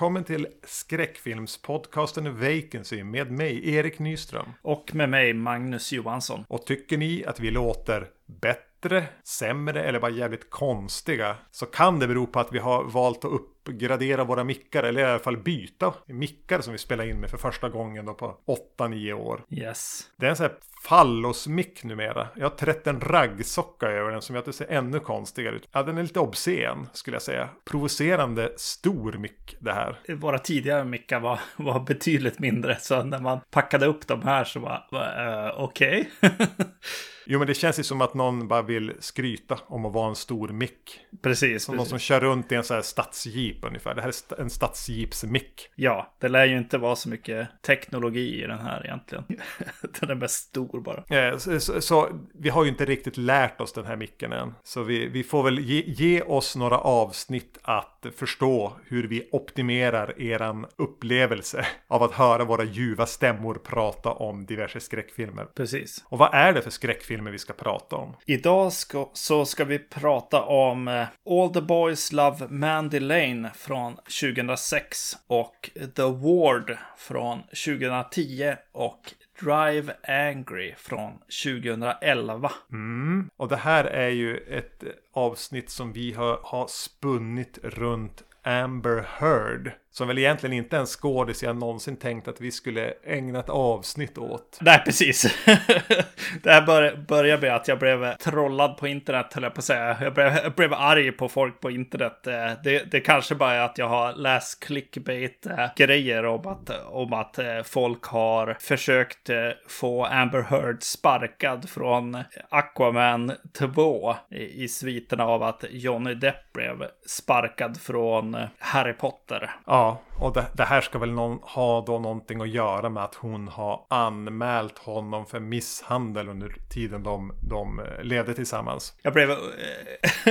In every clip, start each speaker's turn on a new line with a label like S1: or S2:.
S1: Välkommen till skräckfilmspodcasten Vacancy med mig, Erik Nyström.
S2: Och med mig, Magnus Johansson.
S1: Och tycker ni att vi låter bättre, sämre eller bara jävligt konstiga så kan det bero på att vi har valt att uppgradera våra mickar eller i alla fall byta mickar som vi spelar in med för första gången då på 8-9 år.
S2: Yes.
S1: Det är en sån här fallosmick numera. Jag har trätt en raggsocka över den som gör att det ser ännu konstigare ut. Ja, den är lite obscen skulle jag säga. Provocerande stor mick det här.
S2: Våra tidigare mickar var, var betydligt mindre, så när man packade upp de här så var, uh, okej. Okay.
S1: Jo, men det känns ju som att någon bara vill skryta om att vara en stor mick.
S2: Precis.
S1: Som
S2: precis.
S1: någon som kör runt i en sån här stadsjeep ungefär. Det här är en stadsjeepsmick.
S2: Ja, det lär ju inte vara så mycket teknologi i den här egentligen. den är mest stor bara.
S1: Ja, så, så, så, vi har ju inte riktigt lärt oss den här micken än. Så vi, vi får väl ge, ge oss några avsnitt att förstå hur vi optimerar eran upplevelse av att höra våra ljuva stämmor prata om diverse skräckfilmer.
S2: Precis.
S1: Och vad är det för skräckfilmer? filmer vi ska prata om.
S2: Idag ska, så ska vi prata om eh, All the Boys Love Mandy Lane från 2006 och The Ward från 2010 och Drive Angry från 2011.
S1: Mm. Och det här är ju ett avsnitt som vi har, har spunnit runt Amber Heard. Som väl egentligen inte en skådis jag någonsin tänkt att vi skulle ägna ett avsnitt åt.
S2: Nej, precis. det här bör, började med att jag blev trollad på internet, höll jag på att säga. Jag blev, jag blev arg på folk på internet. Eh, det, det kanske bara är att jag har läst clickbait-grejer om att, om att eh, folk har försökt eh, få Amber Heard sparkad från Aquaman 2 i, i sviterna av att Johnny Depp blev sparkad från Harry Potter.
S1: Ja, och det, det, här ska väl någon, ha då någonting att göra med att hon har anmält honom för misshandel under tiden de, de levde tillsammans.
S2: Jag blev äh,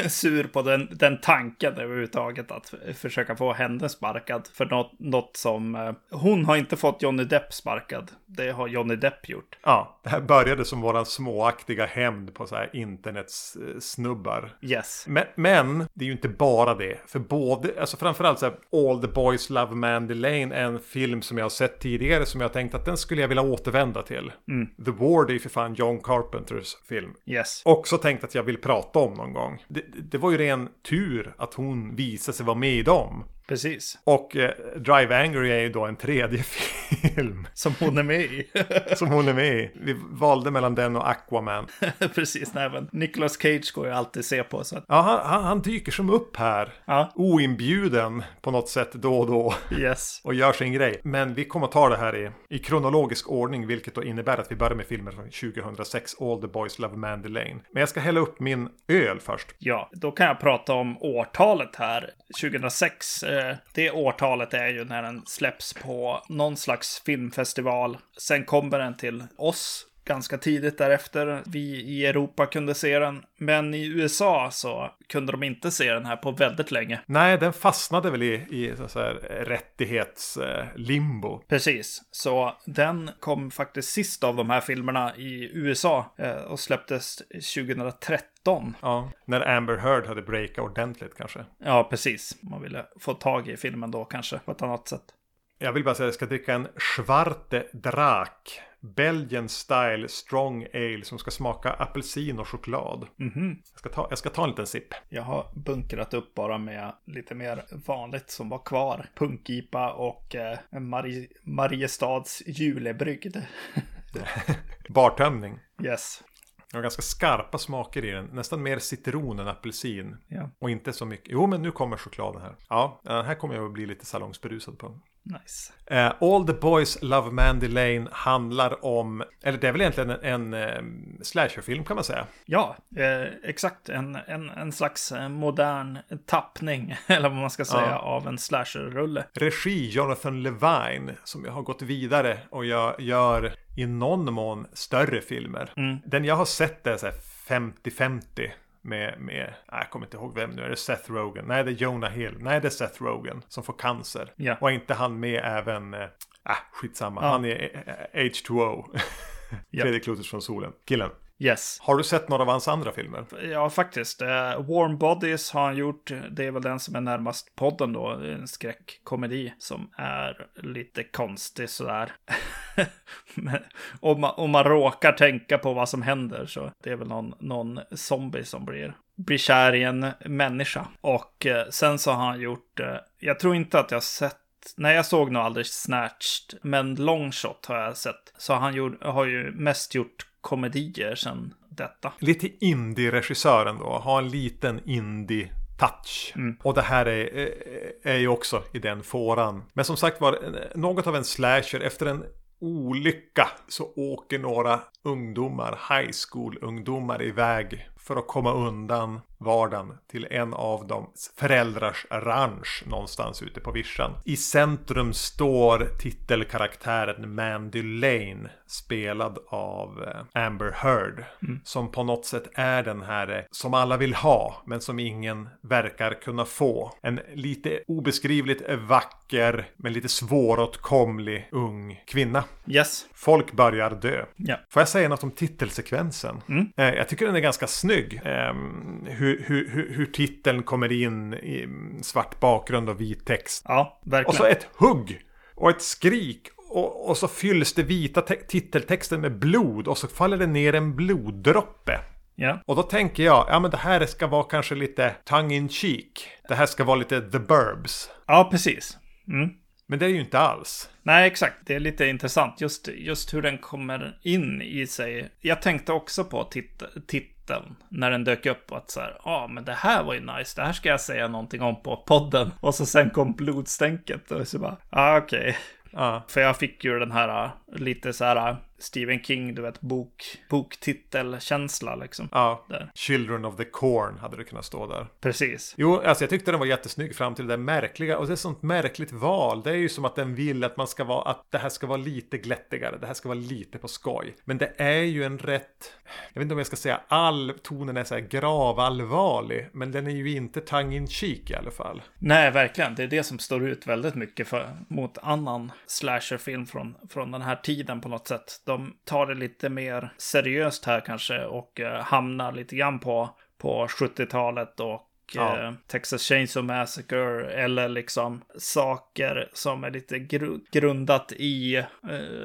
S2: sur på den, den tanken överhuvudtaget att försöka få henne sparkad för något, något som äh, hon har inte fått Johnny Depp sparkad. Det har Johnny Depp gjort.
S1: Ja, det här började som våran småaktiga hämnd på så här internetsnubbar.
S2: Yes.
S1: Men, men, det är ju inte bara det. För både, alltså framförallt så här, All the Boys Love Mandy Lane en film som jag har sett tidigare som jag tänkt att den skulle jag vilja återvända till.
S2: Mm.
S1: The Ward är ju för fan John Carpenters film.
S2: Yes.
S1: Också tänkt att jag vill prata om någon gång. Det, det var ju ren tur att hon visade sig vara med i dem.
S2: Precis.
S1: Och eh, Drive Angry är ju då en tredje film.
S2: Som hon är med i.
S1: som hon är med i. Vi valde mellan den och Aquaman.
S2: Precis, nej men Nicolas Cage går ju alltid se på. Så att...
S1: Ja, han, han, han, dyker som upp här.
S2: Ja.
S1: Oinbjuden på något sätt då och då.
S2: Yes.
S1: Och gör sin grej. Men vi kommer att ta det här i, i kronologisk ordning. Vilket då innebär att vi börjar med filmen från 2006. All the Boys Love Mandy Lane. Men jag ska hälla upp min öl först.
S2: Ja, då kan jag prata om årtalet här. 2006 det årtalet är ju när den släpps på någon slags filmfestival. Sen kommer den till oss ganska tidigt därefter. Vi i Europa kunde se den, men i USA så kunde de inte se den här på väldigt länge.
S1: Nej, den fastnade väl i, i så här, rättighetslimbo.
S2: Precis, så den kom faktiskt sist av de här filmerna i USA och släpptes 2013.
S1: Ja, när Amber Heard hade breakat ordentligt kanske.
S2: Ja, precis. Man ville få tag i filmen då kanske på ett annat sätt.
S1: Jag vill bara säga att jag ska dricka en Schwarte Drak. Belgian style strong ale som ska smaka apelsin och choklad.
S2: Mm -hmm.
S1: jag, ska ta, jag ska ta en liten sipp.
S2: Jag har bunkrat upp bara med lite mer vanligt som var kvar. Punkipa och eh, Marie, Mariestads julebrygd.
S1: Bartömning.
S2: Yes.
S1: Det har ganska skarpa smaker i den. Nästan mer citron än apelsin.
S2: Ja.
S1: Och inte så mycket. Jo, men nu kommer chokladen här. Ja, den här kommer jag att bli lite salongsberusad på.
S2: Nice.
S1: Uh, All the Boys Love Mandy Lane handlar om, eller det är väl egentligen en, en um, slasherfilm kan man säga.
S2: Ja, eh, exakt. En, en, en slags modern tappning, eller vad man ska säga,
S1: Ja.
S2: av en slasherrulle.
S1: Regi Jonathan Levine som jag har gått vidare och jag gör i någon mån större filmer.
S2: Mm.
S1: Den jag har sett är så här 50-50 med, med, nej, jag kommer inte ihåg vem nu, är det Seth Rogen? Nej, det är Jonah Hill. Nej, det är Seth Rogen som får cancer.
S2: Ja.
S1: Och är inte han med även, eh, äh, skitsamma,
S2: Ja.
S1: han är eh, H2O.
S2: Ja.
S1: Tredje klotet från solen. Killen.
S2: Yes.
S1: Har du sett några av hans andra filmer?
S2: Ja, faktiskt. Uh, Warm Bodies har han gjort. Det är väl den som är närmast podden då. En skräckkomedi som är lite konstig sådär. om, man, om man råkar tänka på vad som händer så det är väl någon, någon zombie som blir blir kär i en människa. Och eh, sen så har han gjort, eh, jag tror inte att jag sett Nej, jag såg nog aldrig Snatched, men Longshot har jag sett. Så han gjort, har ju mest gjort komedier sen detta.
S1: Lite indie-regissören då, ha en liten indie touch. Mm. Och det här är, är ju också i den fåran. Men som sagt var, något av en slasher efter en olycka så åker några ungdomar, high school-ungdomar iväg för att komma undan vardagen till en av dem föräldrars ranch någonstans ute på vischan. I centrum står titelkaraktären Mandy Lane spelad av eh, Amber Heard. Mm. Som på något sätt är den här eh, som alla vill ha men som ingen verkar kunna få. En lite obeskrivligt vacker men lite svåråtkomlig ung kvinna.
S2: Yes.
S1: Folk börjar dö.
S2: Yeah.
S1: Får jag säga något om titelsekvensen? Mm. Eh, jag tycker den är ganska snygg. Ehm, hur, hur, hur, hur titeln kommer in i svart bakgrund och vit text.
S2: Ja, verkligen.
S1: Och så ett hugg och ett skrik och, och, så fylls det vita titeltexten med blod och så faller det ner en bloddroppe.
S2: Ja.
S1: Och då tänker jag, ja men det här ska vara kanske lite tongue in cheek. Det här ska vara lite the burbs.
S2: Ja, precis. Mm.
S1: Men det är ju inte alls.
S2: Nej, exakt. Det är lite intressant just, just hur den kommer in i sig. Jag tänkte också på tit titeln när den dök upp. Att så här, ja ah, men det här var ju nice. Det här ska jag säga någonting om på podden. Och så sen kom blodstänket och så bara, ja ah, okej. Okay.
S1: Ja.
S2: För jag fick ju den här lite så här Stephen King, du vet, bok, boktitelkänsla liksom.
S1: Ja,
S2: där.
S1: Children of the Corn hade det kunnat stå där.
S2: Precis.
S1: Jo, alltså jag tyckte den var jättesnygg fram till det där märkliga. Och det är sånt märkligt val. Det är ju som att den vill att man ska vara, att det här ska vara lite glättigare. Det här ska vara lite på skoj. Men det är ju en rätt, jag vet inte om jag ska säga all, tonen är så här gravallvarlig. Men den är ju inte tongue in cheek i alla fall.
S2: Nej, verkligen. Det är det som står ut väldigt mycket för, mot annan slasherfilm från, från den här tiden på något sätt de tar det lite mer seriöst här kanske och eh, hamnar lite grann på, på 70-talet och Ja. Eh, Texas Chainsaw Massacre eller liksom saker som är lite gru grundat i eh,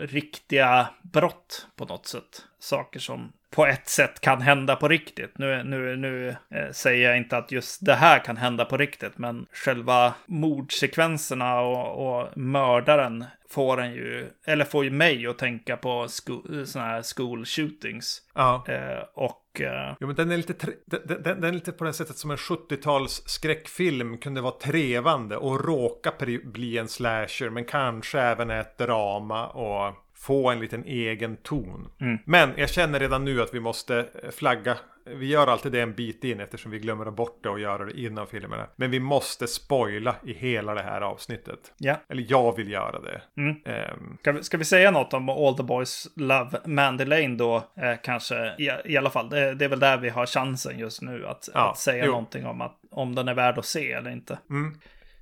S2: riktiga brott på något sätt. Saker som på ett sätt kan hända på riktigt. Nu, nu, nu eh, säger jag inte att just det här kan hända på riktigt, men själva mordsekvenserna och, och mördaren får en ju, eller får ju mig att tänka på sådana här school shootings.
S1: Ja.
S2: Eh, och... Eh...
S1: Jo, men den är, lite den, den, den, är lite på det sättet som en 70-tals skräckfilm kunde vara trevande och råka bli en slasher, men kanske även ett drama och få en liten egen ton.
S2: Mm.
S1: Men jag känner redan nu att vi måste flagga vi gör alltid det en bit in eftersom vi glömmer bort det och göra det innan filmerna. Men vi måste spoila i hela det här avsnittet.
S2: Ja.
S1: Eller jag vill göra det.
S2: Mm. Um, ska, vi, ska, vi, säga något om All the Boys Love Mandy Lane då? Eh, kanske i, i, alla fall. Det, det, är väl där vi har chansen just nu att, ja, att säga jo. någonting om att om den är värd att se eller inte.
S1: Mm.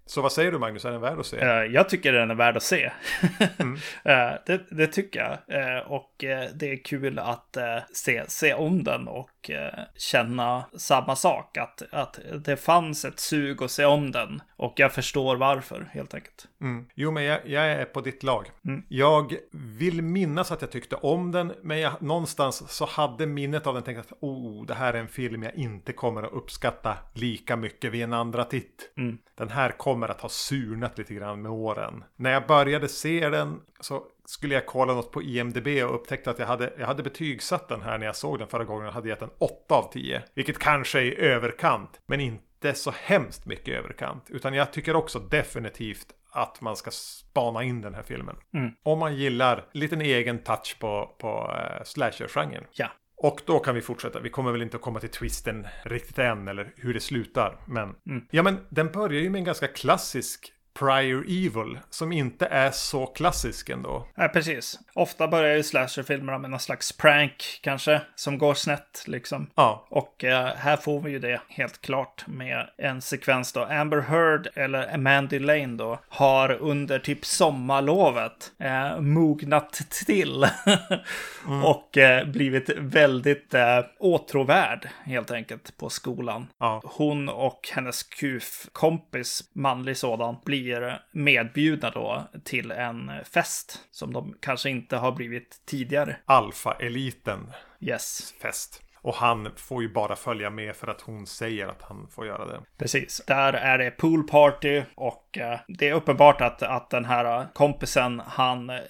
S1: Så vad säger du Magnus, är den värd att se?
S2: Uh, jag tycker den är värd att se. mm. uh, det, det, tycker jag. Uh, och det är kul att se, se om den och känna samma sak. Att, att det fanns ett sug att se om den. Och jag förstår varför, helt enkelt.
S1: Mm. Jo, men jag, jag, är på ditt lag.
S2: Mm.
S1: Jag vill minnas att jag tyckte om den. Men jag, någonstans så hade minnet av den tänkt att oh, det här är en film jag inte kommer att uppskatta lika mycket vid en andra titt.
S2: Mm.
S1: Den här kommer att ha surnat lite grann med åren. När jag började se den så skulle jag kolla något på IMDB och upptäckte att jag hade, jag hade betygsatt den här när jag såg den förra gången och hade gett den 8 av 10. Vilket kanske är överkant, men inte så hemskt mycket överkant. Utan jag tycker också definitivt att man ska spana in den här filmen.
S2: Mm.
S1: Om man gillar lite en egen touch på, på uh, slasher-genren.
S2: Ja.
S1: Och då kan vi fortsätta. Vi kommer väl inte att komma till twisten riktigt än eller hur det slutar. Men
S2: mm.
S1: ja, men den börjar ju med en ganska klassisk prior evil som inte är så klassisk ändå.
S2: Nej, precis. Ofta börjar ju slasherfilmerna med någon slags prank kanske, som går snett liksom.
S1: Ja.
S2: Och eh, här får vi ju det helt klart med en sekvens då. Amber Heard, eller Mandy Lane då, har under typ sommarlovet eh, mognat till. mm. Och eh, blivit väldigt eh, åtråvärd helt enkelt på skolan.
S1: Ja.
S2: Hon och hennes kuf-kompis, manlig sådan, blir medbjudna då till en fest som de kanske inte har blivit tidigare.
S1: Alfa-eliten.
S2: Yes.
S1: Fest. Och han får ju bara följa med för att hon säger att han får göra det.
S2: Precis. Där är det poolparty och eh, det är uppenbart att, att den här kompisen han eh,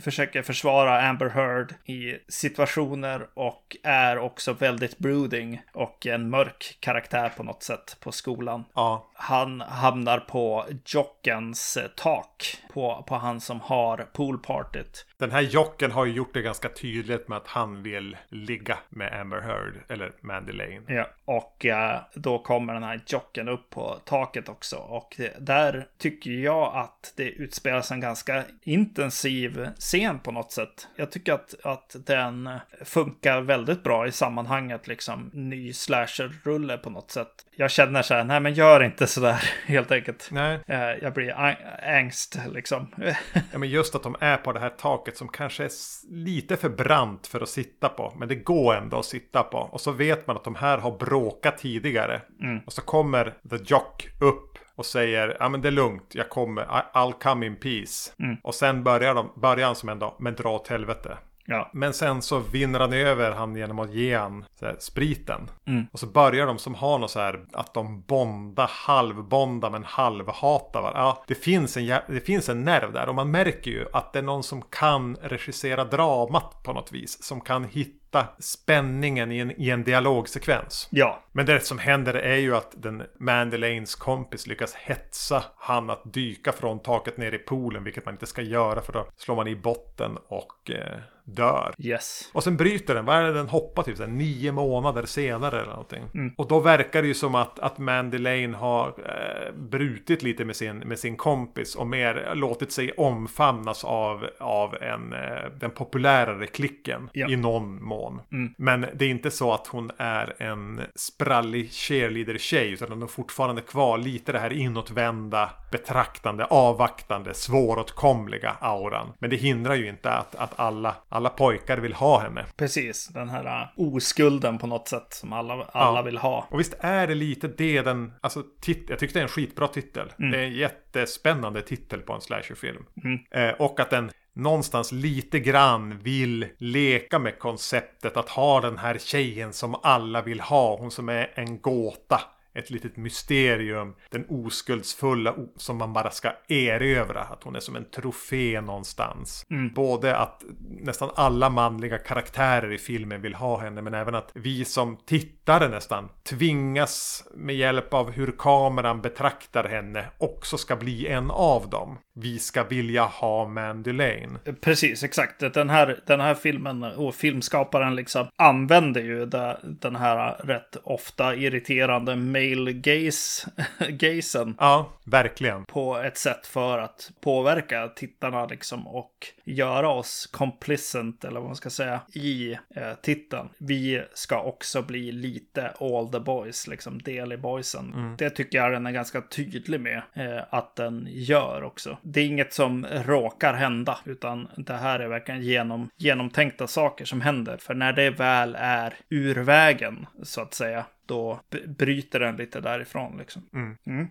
S2: försöker försvara Amber Heard i situationer och är också väldigt brooding och en mörk karaktär på något sätt på skolan.
S1: Ja.
S2: Han hamnar på jockens eh, tak på, på han som har poolpartyt.
S1: Den här jocken har ju gjort det ganska tydligt med att han vill ligga med Amber Heard, eller Mandy Lane.
S2: Ja, och eh, då kommer den här jocken upp på taket också. Och det, där tycker jag att det utspelas en ganska intensiv scen på något sätt. Jag tycker att, att den funkar väldigt bra i sammanhanget, liksom ny slasher-rulle på något sätt. Jag känner så här, nej men gör inte så där helt enkelt.
S1: Nej.
S2: Eh, jag blir ängst liksom.
S1: ja, men just att de är på det här taket som kanske är lite för brant för att sitta på. Men det går ändå att sitta på. Och så vet man att de här har bråkat tidigare.
S2: Mm.
S1: Och så kommer The Jock upp och säger ja men det är lugnt, jag kommer, I'll come in peace.
S2: Mm.
S1: Och sen börjar, de, börjar han som en dag, men dra åt helvete.
S2: Ja.
S1: Men sen så vinner han över han genom att ge han här, spriten.
S2: Mm.
S1: Och så börjar de som har något så här att de bonda, halvbonda men halvhatar varandra. Ja, det finns, en, det finns en nerv där och man märker ju att det är någon som kan regissera dramat på något vis. Som kan hitta spänningen i en, i en dialogsekvens.
S2: Ja.
S1: Men det som händer är ju att den Mandy Lanes kompis lyckas hetsa han att dyka från taket ner i poolen, vilket man inte ska göra för då slår man i botten och eh, dör.
S2: Yes.
S1: Och sen bryter den, vad är det den hoppar typ så här, nio månader senare eller någonting.
S2: Mm.
S1: Och då verkar det ju som att, att Mandy Lane har eh, brutit lite med sin, med sin kompis och mer låtit sig omfamnas av, av en, eh, den populärare klicken
S2: Ja.
S1: i någon mån.
S2: Mm.
S1: Men det är inte så att hon är en sprallig cheerleader-tjej utan hon är fortfarande kvar lite det här inåtvända, betraktande, avvaktande, svåråtkomliga auran. Men det hindrar ju inte att, att alla, alla pojkar vill ha henne.
S2: Precis, den här uh, oskulden på något sätt som alla, alla
S1: Ja.
S2: vill ha.
S1: Och visst är det lite det den, alltså tit, jag tyckte det är en skitbra titel. Det är en jättespännande titel på en slasherfilm.
S2: Mm.
S1: Eh, och att den någonstans lite grann vill leka med konceptet att ha den här tjejen som alla vill ha. Hon som är en gåta. Ett litet mysterium. Den oskuldsfulla som man bara ska erövra. Att hon är som en trofé någonstans.
S2: Mm.
S1: Både att nästan alla manliga karaktärer i filmen vill ha henne. Men även att vi som tittare nästan tvingas med hjälp av hur kameran betraktar henne också ska bli en av dem. Vi ska vilja ha Mandy Lane.
S2: Precis, exakt. Den här, den här filmen och filmskaparen liksom använder ju den här rätt ofta irriterande male gaze, gazen
S1: Ja, verkligen.
S2: på ett sätt för att påverka tittarna liksom och göra oss complicent eller vad man ska säga i eh, titeln. Vi ska också bli lite all the boys, liksom del i boysen. Det tycker jag den är ganska tydlig med eh, att den gör också. Det är inget som råkar hända, utan det här är verkligen genom, genomtänkta saker som händer. För när det väl är ur vägen, så att säga, då bryter den lite därifrån liksom.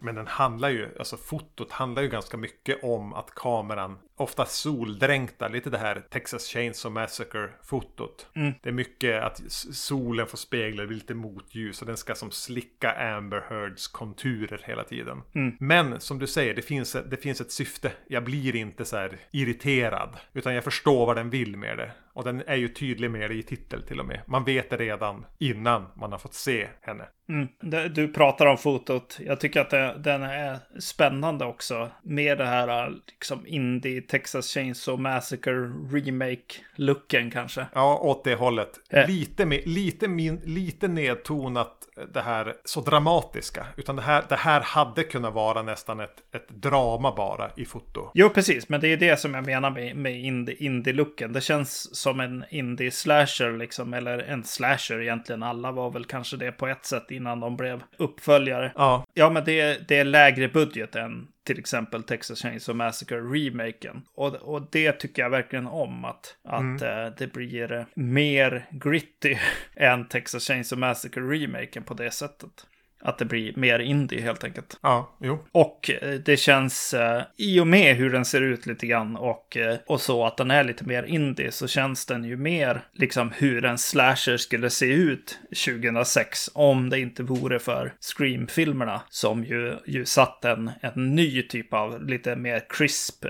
S1: Men den handlar ju, alltså fotot handlar ju ganska mycket om att kameran, ofta soldränkta, lite det här Texas Chainsaw Massacre-fotot. Det är mycket att solen får spegla, det blir lite motljus och den ska som slicka Amber Heards konturer hela tiden. Men som du säger, det finns, det finns ett syfte. Jag blir inte så här irriterad, utan jag förstår vad den vill med det. Och den är ju tydlig med det i titel till och med. Man vet det redan innan man har fått se henne.
S2: Mm. Du pratar om fotot. Jag tycker att det, den är spännande också. Med det här liksom indie Texas Chainsaw Massacre remake-looken kanske.
S1: Ja, åt det hållet.
S2: Eh.
S1: Lite, med, lite, min, lite nedtonat det här så dramatiska. Utan det här, det här hade kunnat vara nästan ett, ett drama bara i foto.
S2: Jo, precis. Men det är det som jag menar med, med indie-looken. det känns som en indie-slasher, liksom. Eller en slasher egentligen. Alla var väl kanske det på ett sätt innan de blev uppföljare.
S1: Ja.
S2: Ja, men det, det är lägre budget än till exempel Texas Chainsaw Massacre-remaken. Och, och det tycker jag verkligen om, att, att mm. uh, det blir mer gritty än Texas Chainsaw Massacre-remaken på det sättet att det blir mer indie helt enkelt.
S1: Ja, jo.
S2: Och eh, det känns, eh, i och med hur den ser ut lite grann och, eh, och så att den är lite mer indie så känns den ju mer liksom hur en slasher skulle se ut 2006 om det inte vore för Scream-filmerna som ju, ju satt en, en ny typ av lite mer crisp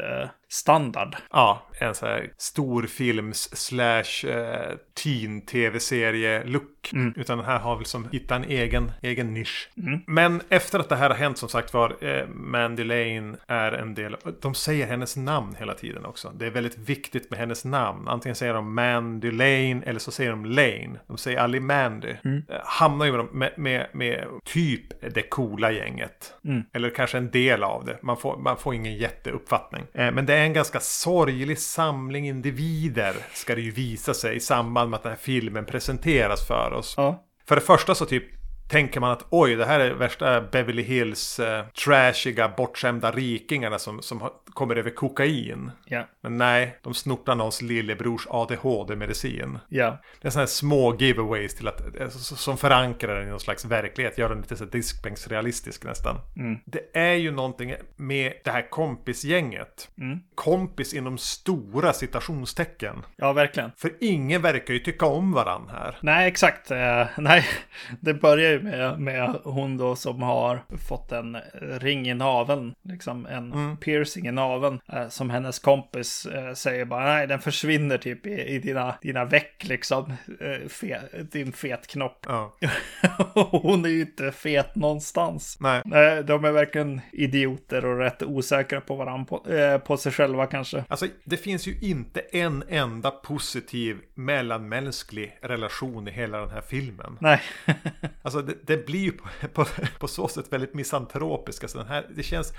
S2: standard.
S1: Ja, en sån här storfilms slash eh, teen tv-serie look. Mm. Utan den här har väl som hittat en egen, egen nisch. Mm. Men efter att det här har hänt som sagt var, eh, Mandy Lane är en del, de säger hennes namn hela tiden också. Det är väldigt viktigt med hennes namn. Antingen säger de Mandy Lane eller så säger de Lane. De säger aldrig Mandy. Mm. Eh, hamnar ju med, med, med, typ det coola gänget. Mm. Eller kanske en del av det. Man får, man får ingen jätteuppfattning. Eh, men det är en ganska sorglig samling individer ska det ju visa sig i samband med att den här filmen presenteras för oss. Ja. För det första så typ tänker man att oj, det här är värsta Beverly Hills eh, trashiga, bortskämda rikingarna som, som kommer över kokain.
S2: Ja.
S1: Men nej, de snortar någons lillebrors ADHD-medicin.
S2: Ja.
S1: Det är sådana här små giveaways till att, eh, som förankrar den i någon slags verklighet, gör den lite så diskbänksrealistisk nästan. Mm. Det är ju någonting med det här kompisgänget. Mm. Kompis inom stora citationstecken.
S2: Ja, verkligen.
S1: För ingen verkar ju tycka om varandra här.
S2: Nej, exakt. Uh, nej, det börjar ju med, med hon då som har fått en ring i naveln, liksom en mm. piercing i naveln, eh, som hennes kompis eh, säger bara nej, den försvinner typ i, i dina, dina veck liksom, eh, fe, din fetknopp.
S1: Ja.
S2: hon är ju inte fet någonstans.
S1: Nej.
S2: nej. De är verkligen idioter och rätt osäkra på varandra, på, eh, på sig själva kanske.
S1: Alltså, det finns ju inte en enda positiv mellanmänsklig relation i hela den här filmen.
S2: Nej.
S1: alltså, det, det blir ju på, på, på, så sätt väldigt misantropiskt. Alltså den här, det känns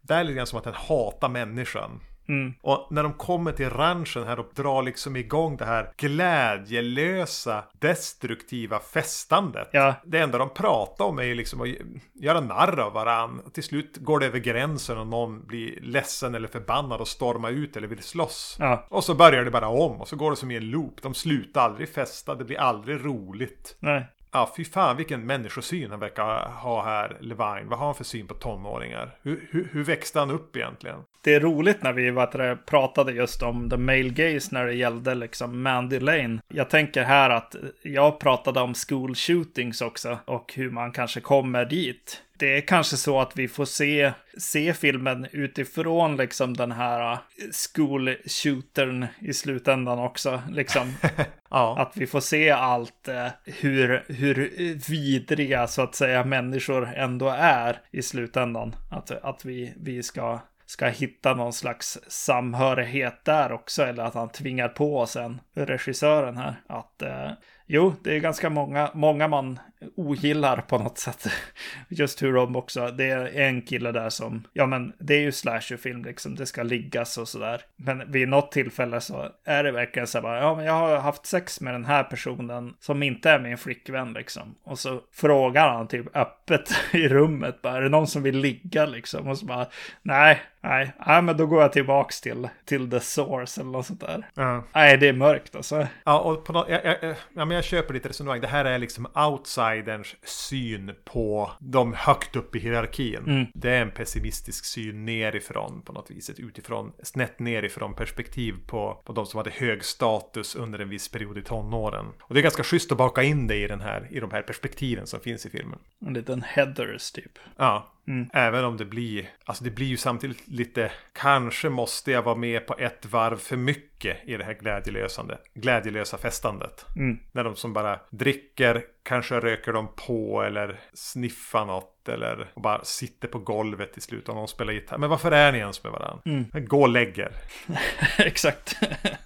S1: där lite grann som att den hatar människan.
S2: Mm.
S1: Och när de kommer till ranchen här och drar liksom igång det här glädjelösa, destruktiva festandet.
S2: Ja.
S1: Det enda de pratar om är ju liksom att göra narr av varann. Till slut går det över gränsen och någon blir ledsen eller förbannad och stormar ut eller vill slåss.
S2: Ja.
S1: Och så börjar det bara om och så går det som i en loop. De slutar aldrig festa, det blir aldrig roligt.
S2: Nej.
S1: Ja, fy fan vilken människosyn han verkar ha här, Levine. Vad har han för syn på tonåringar? Hur, hur, hur växte han upp egentligen?
S2: Det är roligt när vi vet, pratade just om the male gaze när det gällde liksom Mandy Lane. Jag tänker här att jag pratade om school shootings också och hur man kanske kommer dit det är kanske så att vi får se, se filmen utifrån liksom den här uh, school-shootern i slutändan också. Liksom.
S1: ja.
S2: Att vi får se allt uh, hur, hur vidriga så att säga människor ändå är i slutändan. Att, att vi, vi ska ska hitta någon slags samhörighet där också, eller att han tvingar på oss en regissören här. Att eh, jo, det är ganska många, många man ogillar på något sätt. Just hur de också, det är en kille där som, ja men det är ju slasherfilm liksom, det ska liggas och sådär. Men vid något tillfälle så är det verkligen så här ja men jag har haft sex med den här personen som inte är min flickvän liksom. Och så frågar han typ öppet i rummet bara, är det någon som vill ligga liksom? Och så bara, nej, nej, nej men då går jag tillbaks till, till the source eller något sånt där.
S1: Ja.
S2: Nej, det är mörkt alltså.
S1: Ja, och på något, jag, jag, ja, men jag köper ditt resonemang. Det här är liksom outside outsiderns syn på de högt upp i hierarkin.
S2: Mm.
S1: Det är en pessimistisk syn nerifrån på något vis. Ett utifrån, snett nerifrån perspektiv på, på de som hade hög status under en viss period i tonåren. Och det är ganska schysst att baka in det i, den här, i de här perspektiven som finns i filmen.
S2: En liten headers typ.
S1: Ja,
S2: Mm.
S1: Även om det blir, alltså det blir ju samtidigt lite, kanske måste jag vara med på ett varv för mycket mycket i det här glädjelösande, glädjelösa festandet.
S2: Mm.
S1: När de som bara dricker, kanske röker de på eller sniffar något eller bara sitter på golvet i slutet och någon spelar gitarr. Men varför är ni ens med varandra?
S2: Mm.
S1: Gå och lägg er.
S2: Exakt.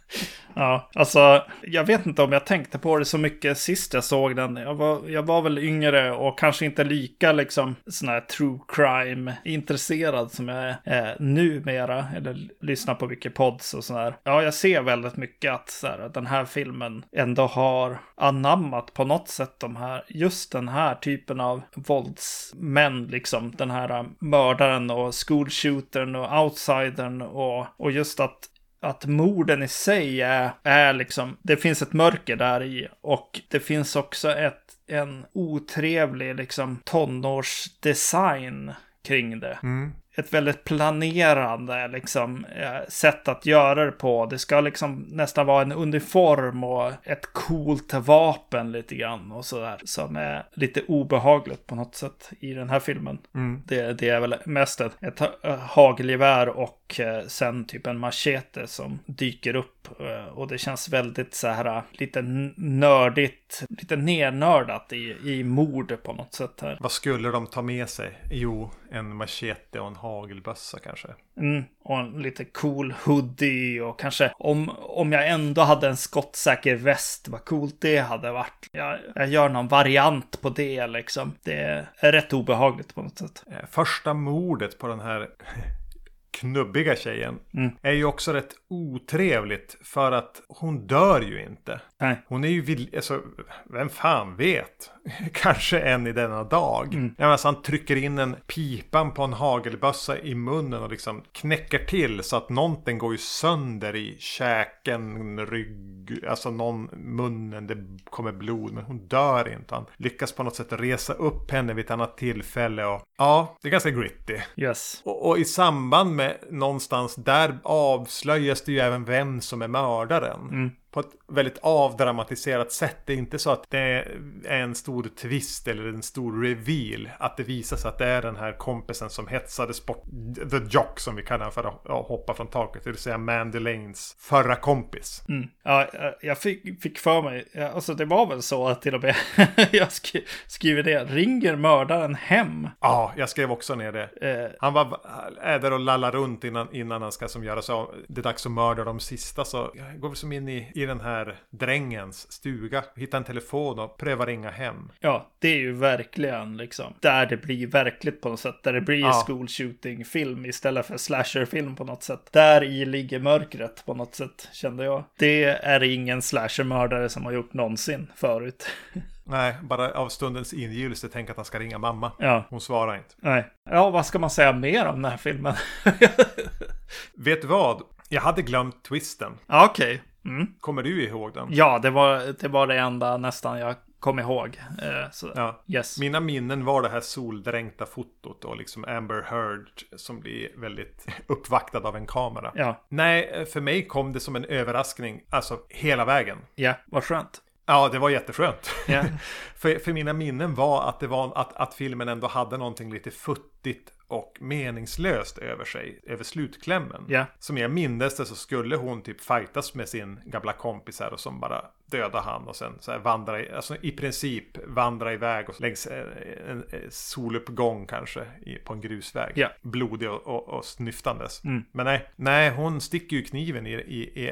S2: ja, alltså jag vet inte om jag tänkte på det så mycket sist jag såg den. Jag var, jag var väl yngre och kanske inte lika liksom sån här true crime intresserad som jag är eh, numera. Eller lyssnar på mycket pods och sådär. Ja, jag se väldigt mycket att så här, den här filmen ändå har anammat på något sätt de här, just den här typen av våldsmän liksom. Den här äh, mördaren och schoolshootern och outsidern och, och just att att morden i sig är, är liksom, det finns ett mörker där i och det finns också ett, en otrevlig liksom tonårsdesign kring det.
S1: Mm.
S2: Ett väldigt planerande liksom, eh, sätt att göra det på. Det ska liksom nästan vara en uniform och ett coolt vapen lite grann och sådär. Som är lite obehagligt på något sätt i den här filmen.
S1: Mm.
S2: Det, det är väl mest ett, ett ha- hagelgevär och eh, sen typ en machete som dyker upp. Eh, Och det känns väldigt så här eh, lite nördigt, lite nernördat i, i mord på något sätt här.
S1: Vad skulle de ta med sig? Jo, en machete och en hagelbössa kanske.
S2: Mm, och en lite cool hoodie och kanske om, om jag ändå hade en skottsäker väst, vad coolt det hade varit. Jag, jag gör någon variant på det liksom. Det är rätt obehagligt på något sätt.
S1: Eh, Första mordet på den här knubbiga tjejen
S2: Mm.
S1: är ju också rätt otrevligt för att hon dör ju inte.
S2: Nej.
S1: Hon är ju alltså, vem fan vet? Kanske än i denna dag.
S2: Mm.
S1: Alltså, han trycker in en pipan på en hagelbössa i munnen och liksom knäcker till så att någonting går ju sönder i käken, rygg, alltså någon, munnen, det kommer blod. Men hon dör inte. Han lyckas på något sätt resa upp henne vid ett annat tillfälle och ja, det är ganska gritty.
S2: Yes.
S1: Och, och i samband med någonstans där avslöjas det ju även vem som är mördaren.
S2: Mm.
S1: På ett väldigt avdramatiserat sätt. Det är inte så att det är en stor twist eller en stor reveal. Att det visar sig att det är den här kompisen som hetsade sport... The Jock som vi kallar för att hoppa från taket. Det vill säga Mandy Lanes förra kompis.
S2: Mm. Ja, jag- fick, fick för mig, alltså det var väl så att till och med jag skri, skriver det, ringer mördaren hem?
S1: Ja, jag skrev också ner det.
S2: Eh,
S1: Han var, är där och lallar runt innan, innan han ska som göra så. Det är dags att mörda de sista så jag går vi som in i, i den här drängens stuga. Hittar en telefon och prövar ringa hem.
S2: ja, det är ju verkligen liksom där det blir verkligt på något sätt. Där det blir
S1: Ja.
S2: school shooting film istället för slasher-film på något sätt. Där i ligger mörkret på något sätt, kände jag. Det är ingen slasher-mördare som har gjort någonsin förut.
S1: Nej, bara av stundens ingivelse tänker att han ska ringa mamma.
S2: ja,
S1: Hon svarar inte.
S2: nej. Ja, vad ska man säga mer om den här filmen?
S1: Vet du vad? Jag hade glömt twisten.
S2: okej. Mm.
S1: Kommer du ihåg den?
S2: Ja, det var, det var det enda nästan jag kom ihåg. Eh,
S1: Ja.
S2: yes.
S1: Mina minnen var det här soldränkta fotot och liksom Amber Heard som blir väldigt uppvaktad av en kamera.
S2: Ja,
S1: Nej, för mig kom det som en överraskning, alltså hela vägen.
S2: ja, vad skönt.
S1: Ja, det var jätteskönt.
S2: Ja.
S1: för, för mina minnen var att det var att, att filmen ändå hade någonting lite futtigt och meningslöst över sig, över slutklämmen.
S2: Ja.
S1: Som jag minns det så skulle hon typ fightas med sin gamla kompis här och som bara döda han och sen så här vandra, alltså i princip vandra iväg och längs en, en, en soluppgång kanske på en grusväg.
S2: Ja.
S1: Blodig och, och, och snyftandes.
S2: Mm.
S1: Men nej, nej, hon sticker ju kniven i, i, i,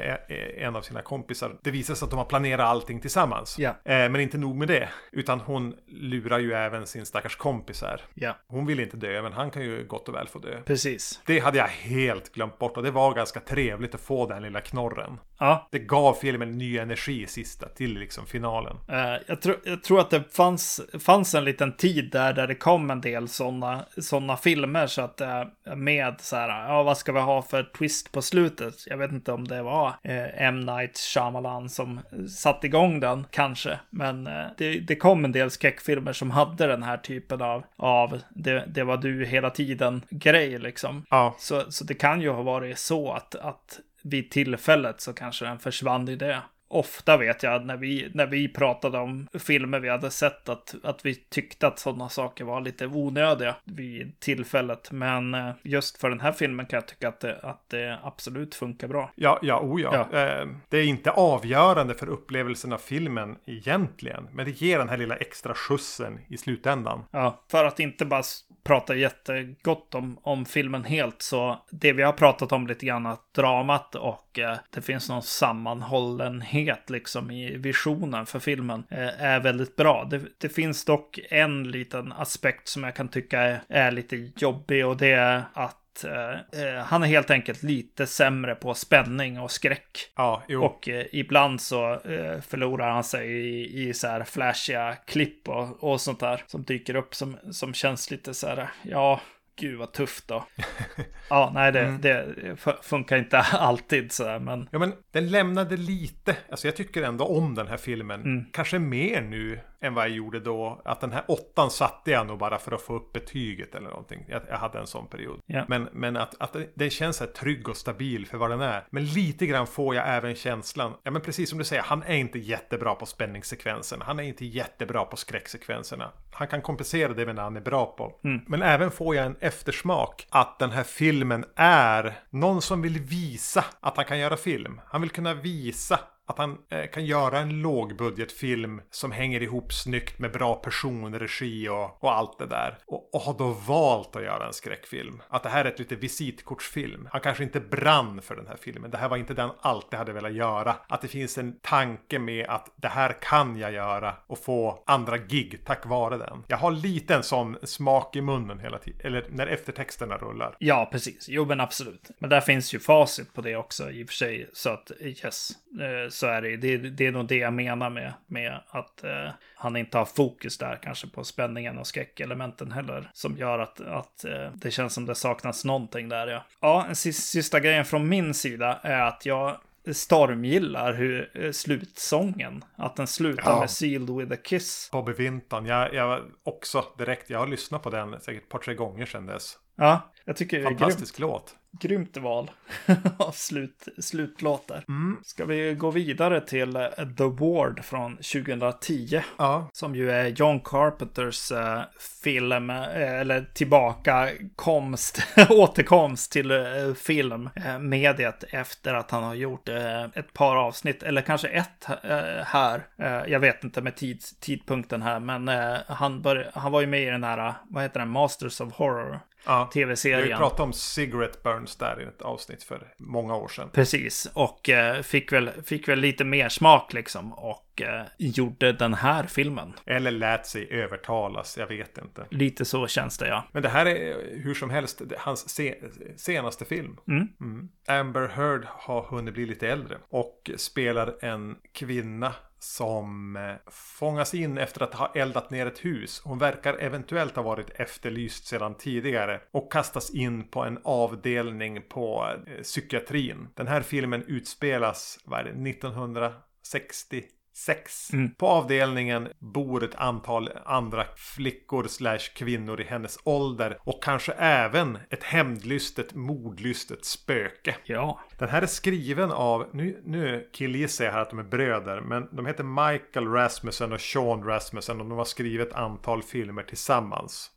S1: en av sina kompisar. Det visar sig att de har planerat allting tillsammans.
S2: Ja.
S1: Eh, men inte nog med det, utan hon lurar ju även sin stackars kompis här.
S2: Ja,
S1: Hon vill inte dö, men han kan ju gott och väl få dö.
S2: precis.
S1: Det hade jag helt glömt bort och det var ganska trevligt att få den lilla knorren.
S2: Ja,
S1: Det gav filmen ny energi i sista till liksom finalen.
S2: eh, jag, tror jag tror att det fanns, fanns en liten tid där, där det kom en del sådana såna filmer så att eh, med så här, ja vad ska vi ha för twist på slutet? Jag vet inte om det var eh, M. Night Shyamalan som satte igång den, kanske. Men det, det kom en del skräckfilmer som hade den här typen av, av det, det var du hela tiden grej liksom.
S1: Ja,
S2: Så, så det kan ju ha varit så att, att vid tillfället så kanske den försvann i det. Ofta vet jag när vi, när vi pratade om filmer vi hade sett att, att vi tyckte att sådana saker var lite onödiga vid tillfället. Men eh, just för den här filmen kan jag tycka att det, att det absolut funkar bra.
S1: Ja, ja, oh ja.
S2: Ja.
S1: Eh, Det är inte avgörande för upplevelsen av filmen egentligen. Men det ger den här lilla extra skjutsen i slutändan.
S2: Ja, för att inte bara pratar jättegott om, om filmen helt så det vi har pratat om lite grann att dramat och eh, det finns någon sammanhållenhet liksom i visionen för filmen eh, är väldigt bra. Det, det finns dock en liten aspekt som jag kan tycka är, är lite jobbig och det är att eh, eh, han är helt enkelt lite sämre på spänning och skräck.
S1: Ja, jo.
S2: Och eh, ibland så eh, förlorar han sig i, i så här flashiga klipp och, och sånt där som dyker upp som, som känns lite så här, ja, gud vad tufft då. ja, nej, det, det fu- funkar inte alltid så här, men
S1: Ja, men den lämnade lite. Alltså jag tycker ändå om den här filmen. Kanske mer nu än vad jag gjorde då. Att den här åttan satte jag nog bara för att få upp betyget eller någonting. Jag, jag hade en sån period.
S2: Ja.
S1: Men, men att, att den känns så här trygg och stabil för vad den är. Men lite grann får jag även känslan. Ja, men precis som du säger. Han är inte jättebra på spänningssekvenserna. Han är inte jättebra på skräcksekvenserna. Han kan kompensera det med det han är bra på. Men även får jag en eftersmak att den här filmen är någon som vill visa att han kan göra film. Han vill kunna visa att han eh, kan göra en lågbudgetfilm som hänger ihop snyggt med bra personregi och, och allt det där. Och, och har då valt att göra en skräckfilm. Att det här är ett lite visitkortsfilm. Han kanske inte brann för den här filmen. Det här var inte den han alltid hade velat göra. Att det finns en tanke med att det här kan jag göra och få andra gig tack vare den. Jag har lite en sån smak i munnen hela tiden. Eller när eftertexterna rullar.
S2: ja, precis. Jo, men absolut. Men där finns ju facit på det också i och för sig. Så att eh, yes, eh, så är det. det. Det är nog det jag menar med, med att eh, han inte har fokus där kanske på spänningen och skräckelementen heller. Som gör att, att eh, det känns som det saknas någonting där. Ja, ja en sista, grejen från min sida är att jag stormgillar hur eh, slutsången, att den slutar
S1: Ja.
S2: med Sealed with a kiss.
S1: Bobby Vinton. Jag, jag också direkt. Jag har lyssnat på den säkert ett par tre gånger sedan dess.
S2: Ja, jag tycker det är grymt.
S1: Fantastisk låt.
S2: Grymt val av slut, slutlåtar. Ska vi gå vidare till eh, The Ward från 2010?
S1: Ja.
S2: Som ju är John Carpenters eh, film, eh, eller tillbakakomst, återkomst till eh, filmmediet efter att han har gjort eh, ett par avsnitt, eller kanske ett eh, här. Eh, jag vet inte med tid, tidpunkten här, men eh, han, bör, han var ju med i den här, vad heter den, Masters of Horror.
S1: Ja. Vi
S2: Tv-serien.
S1: pratat om Cigarette Burns där i ett avsnitt för många år sedan.
S2: Precis, och eh, fick, väl, fick väl lite mer smak liksom. Och eh, gjorde den här filmen.
S1: Eller lät sig övertalas, jag vet inte.
S2: Lite så känns det ja.
S1: Men det här är hur som helst hans se senaste film. Mm. Amber Heard har hunnit bli lite äldre och spelar en kvinna som eh, fångas in efter att ha eldat ner ett hus. Hon verkar eventuellt ha varit efterlyst sedan tidigare och kastas in på en avdelning på eh, psykiatrin. Den här filmen utspelas, vad är det, 1960? 1966. På avdelningen bor ett antal andra flickor slash kvinnor i hennes ålder och kanske även ett hämndlystet, mordlystet spöke.
S2: Ja,
S1: Den här är skriven av, nu, nu killgissar jag här att de är bröder, men de heter Michael Rasmussen och Sean Rasmussen och de har skrivit ett antal filmer tillsammans.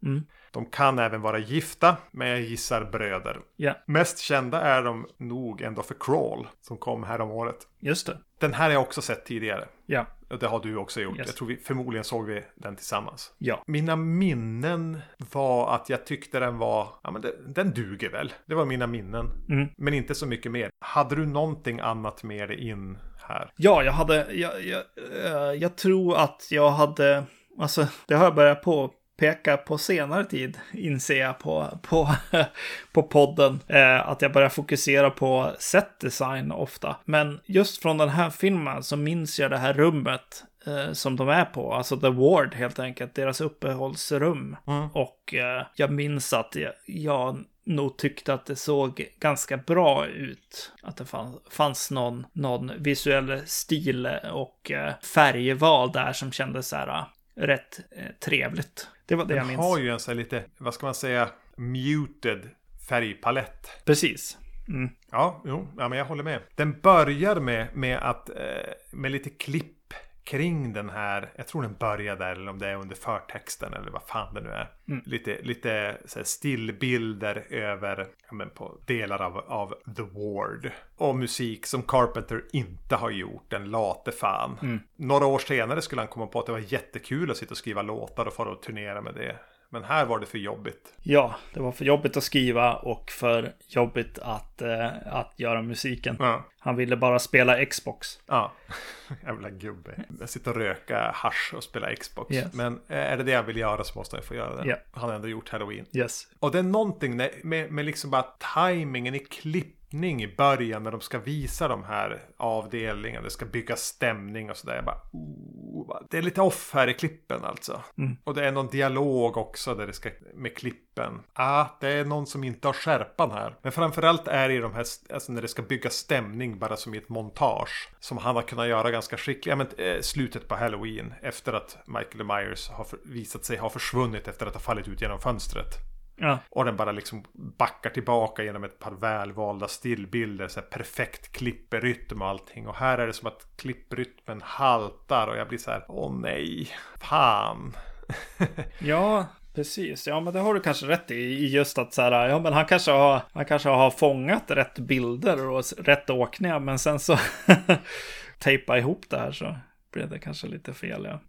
S1: De kan även vara gifta, men jag gissar bröder.
S2: ja,
S1: Mest kända är de nog ändå för Crawl, som kom här om året.
S2: Just det.
S1: Den här har jag också sett tidigare.
S2: Ja,
S1: Och det har du också gjort.
S2: Yes.
S1: Jag tror vi, förmodligen såg vi den tillsammans.
S2: ja.
S1: Mina minnen var att jag tyckte den var, ja men det, den duger väl. Det var mina minnen.
S2: Mm.
S1: Men inte så mycket mer. Hade du någonting annat med dig in här?
S2: Ja, jag hade, jag, jag, eh, jag tror att jag hade, alltså det har jag börjat på peka på senare tid, inser jag på, på, på podden, eh, att jag börjar fokusera på setdesign ofta. Men just från den här filmen så minns jag det här rummet eh, som de är på, alltså The Ward helt enkelt, deras uppehållsrum. Och eh, jag minns att jag, jag nog tyckte att det såg ganska bra ut. Att det fanns, fanns någon, någon visuell stil och eh, färgval där som kändes så här eh, rätt eh, trevligt. Det var det jag
S1: Den
S2: minns.
S1: har ju en sån här lite, vad ska man säga, muted färgpalett.
S2: Precis. Mm.
S1: Ja, jo, ja, men jag håller med. Den börjar med, med att eh, med lite klipp kring den här, jag tror den börjar där eller om det är under förtexten eller vad fan det nu är.
S2: Mm.
S1: Lite, lite stillbilder över men på delar av, av The Ward. Och musik som Carpenter inte har gjort, den late fan.
S2: Mm.
S1: Några år senare skulle han komma på att det var jättekul att sitta och skriva låtar och fara och turnera med det. Men här var det för jobbigt.
S2: Ja, det var för jobbigt att skriva och för jobbigt att, eh, att göra musiken.
S1: Ja.
S2: Han ville bara spela Xbox.
S1: Ja, jävla gubbe. Jag sitter och röka hash och spela Xbox.
S2: Yes.
S1: Men eh, är det det jag vill göra så måste jag få göra det.
S2: Ja.
S1: Han har ändå gjort Halloween.
S2: Yes.
S1: Och det är någonting med, med, liksom bara tajmingen i klippning i början när de ska visa de här avdelningarna. Det ska bygga stämning och sådär. Jag bara, oh, det är lite off här i klippen alltså.
S2: Mm.
S1: Och det är någon dialog också där det ska med klippen. Ah, det är någon som inte har skärpan här. Men framförallt är det i de här, alltså när det ska bygga stämning bara som i ett montage. Som han har kunnat göra ganska skickligt. Ja, men eh, slutet på Halloween efter att Michael Myers har för, visat sig ha försvunnit efter att ha fallit ut genom fönstret.
S2: Ja,
S1: Och den bara liksom backar tillbaka genom ett par välvalda stillbilder. Så perfekt klipperytm och allting. Och här är det som att klipprytmen haltar. Och jag blir så här, åh nej, fan.
S2: ja precis. Ja, men det har du kanske rätt i. Just att så här, ja men han kanske har, han kanske har fångat rätt bilder och rätt åkningar. Men sen så tejpa ihop det här så blev det kanske lite fel. Ja.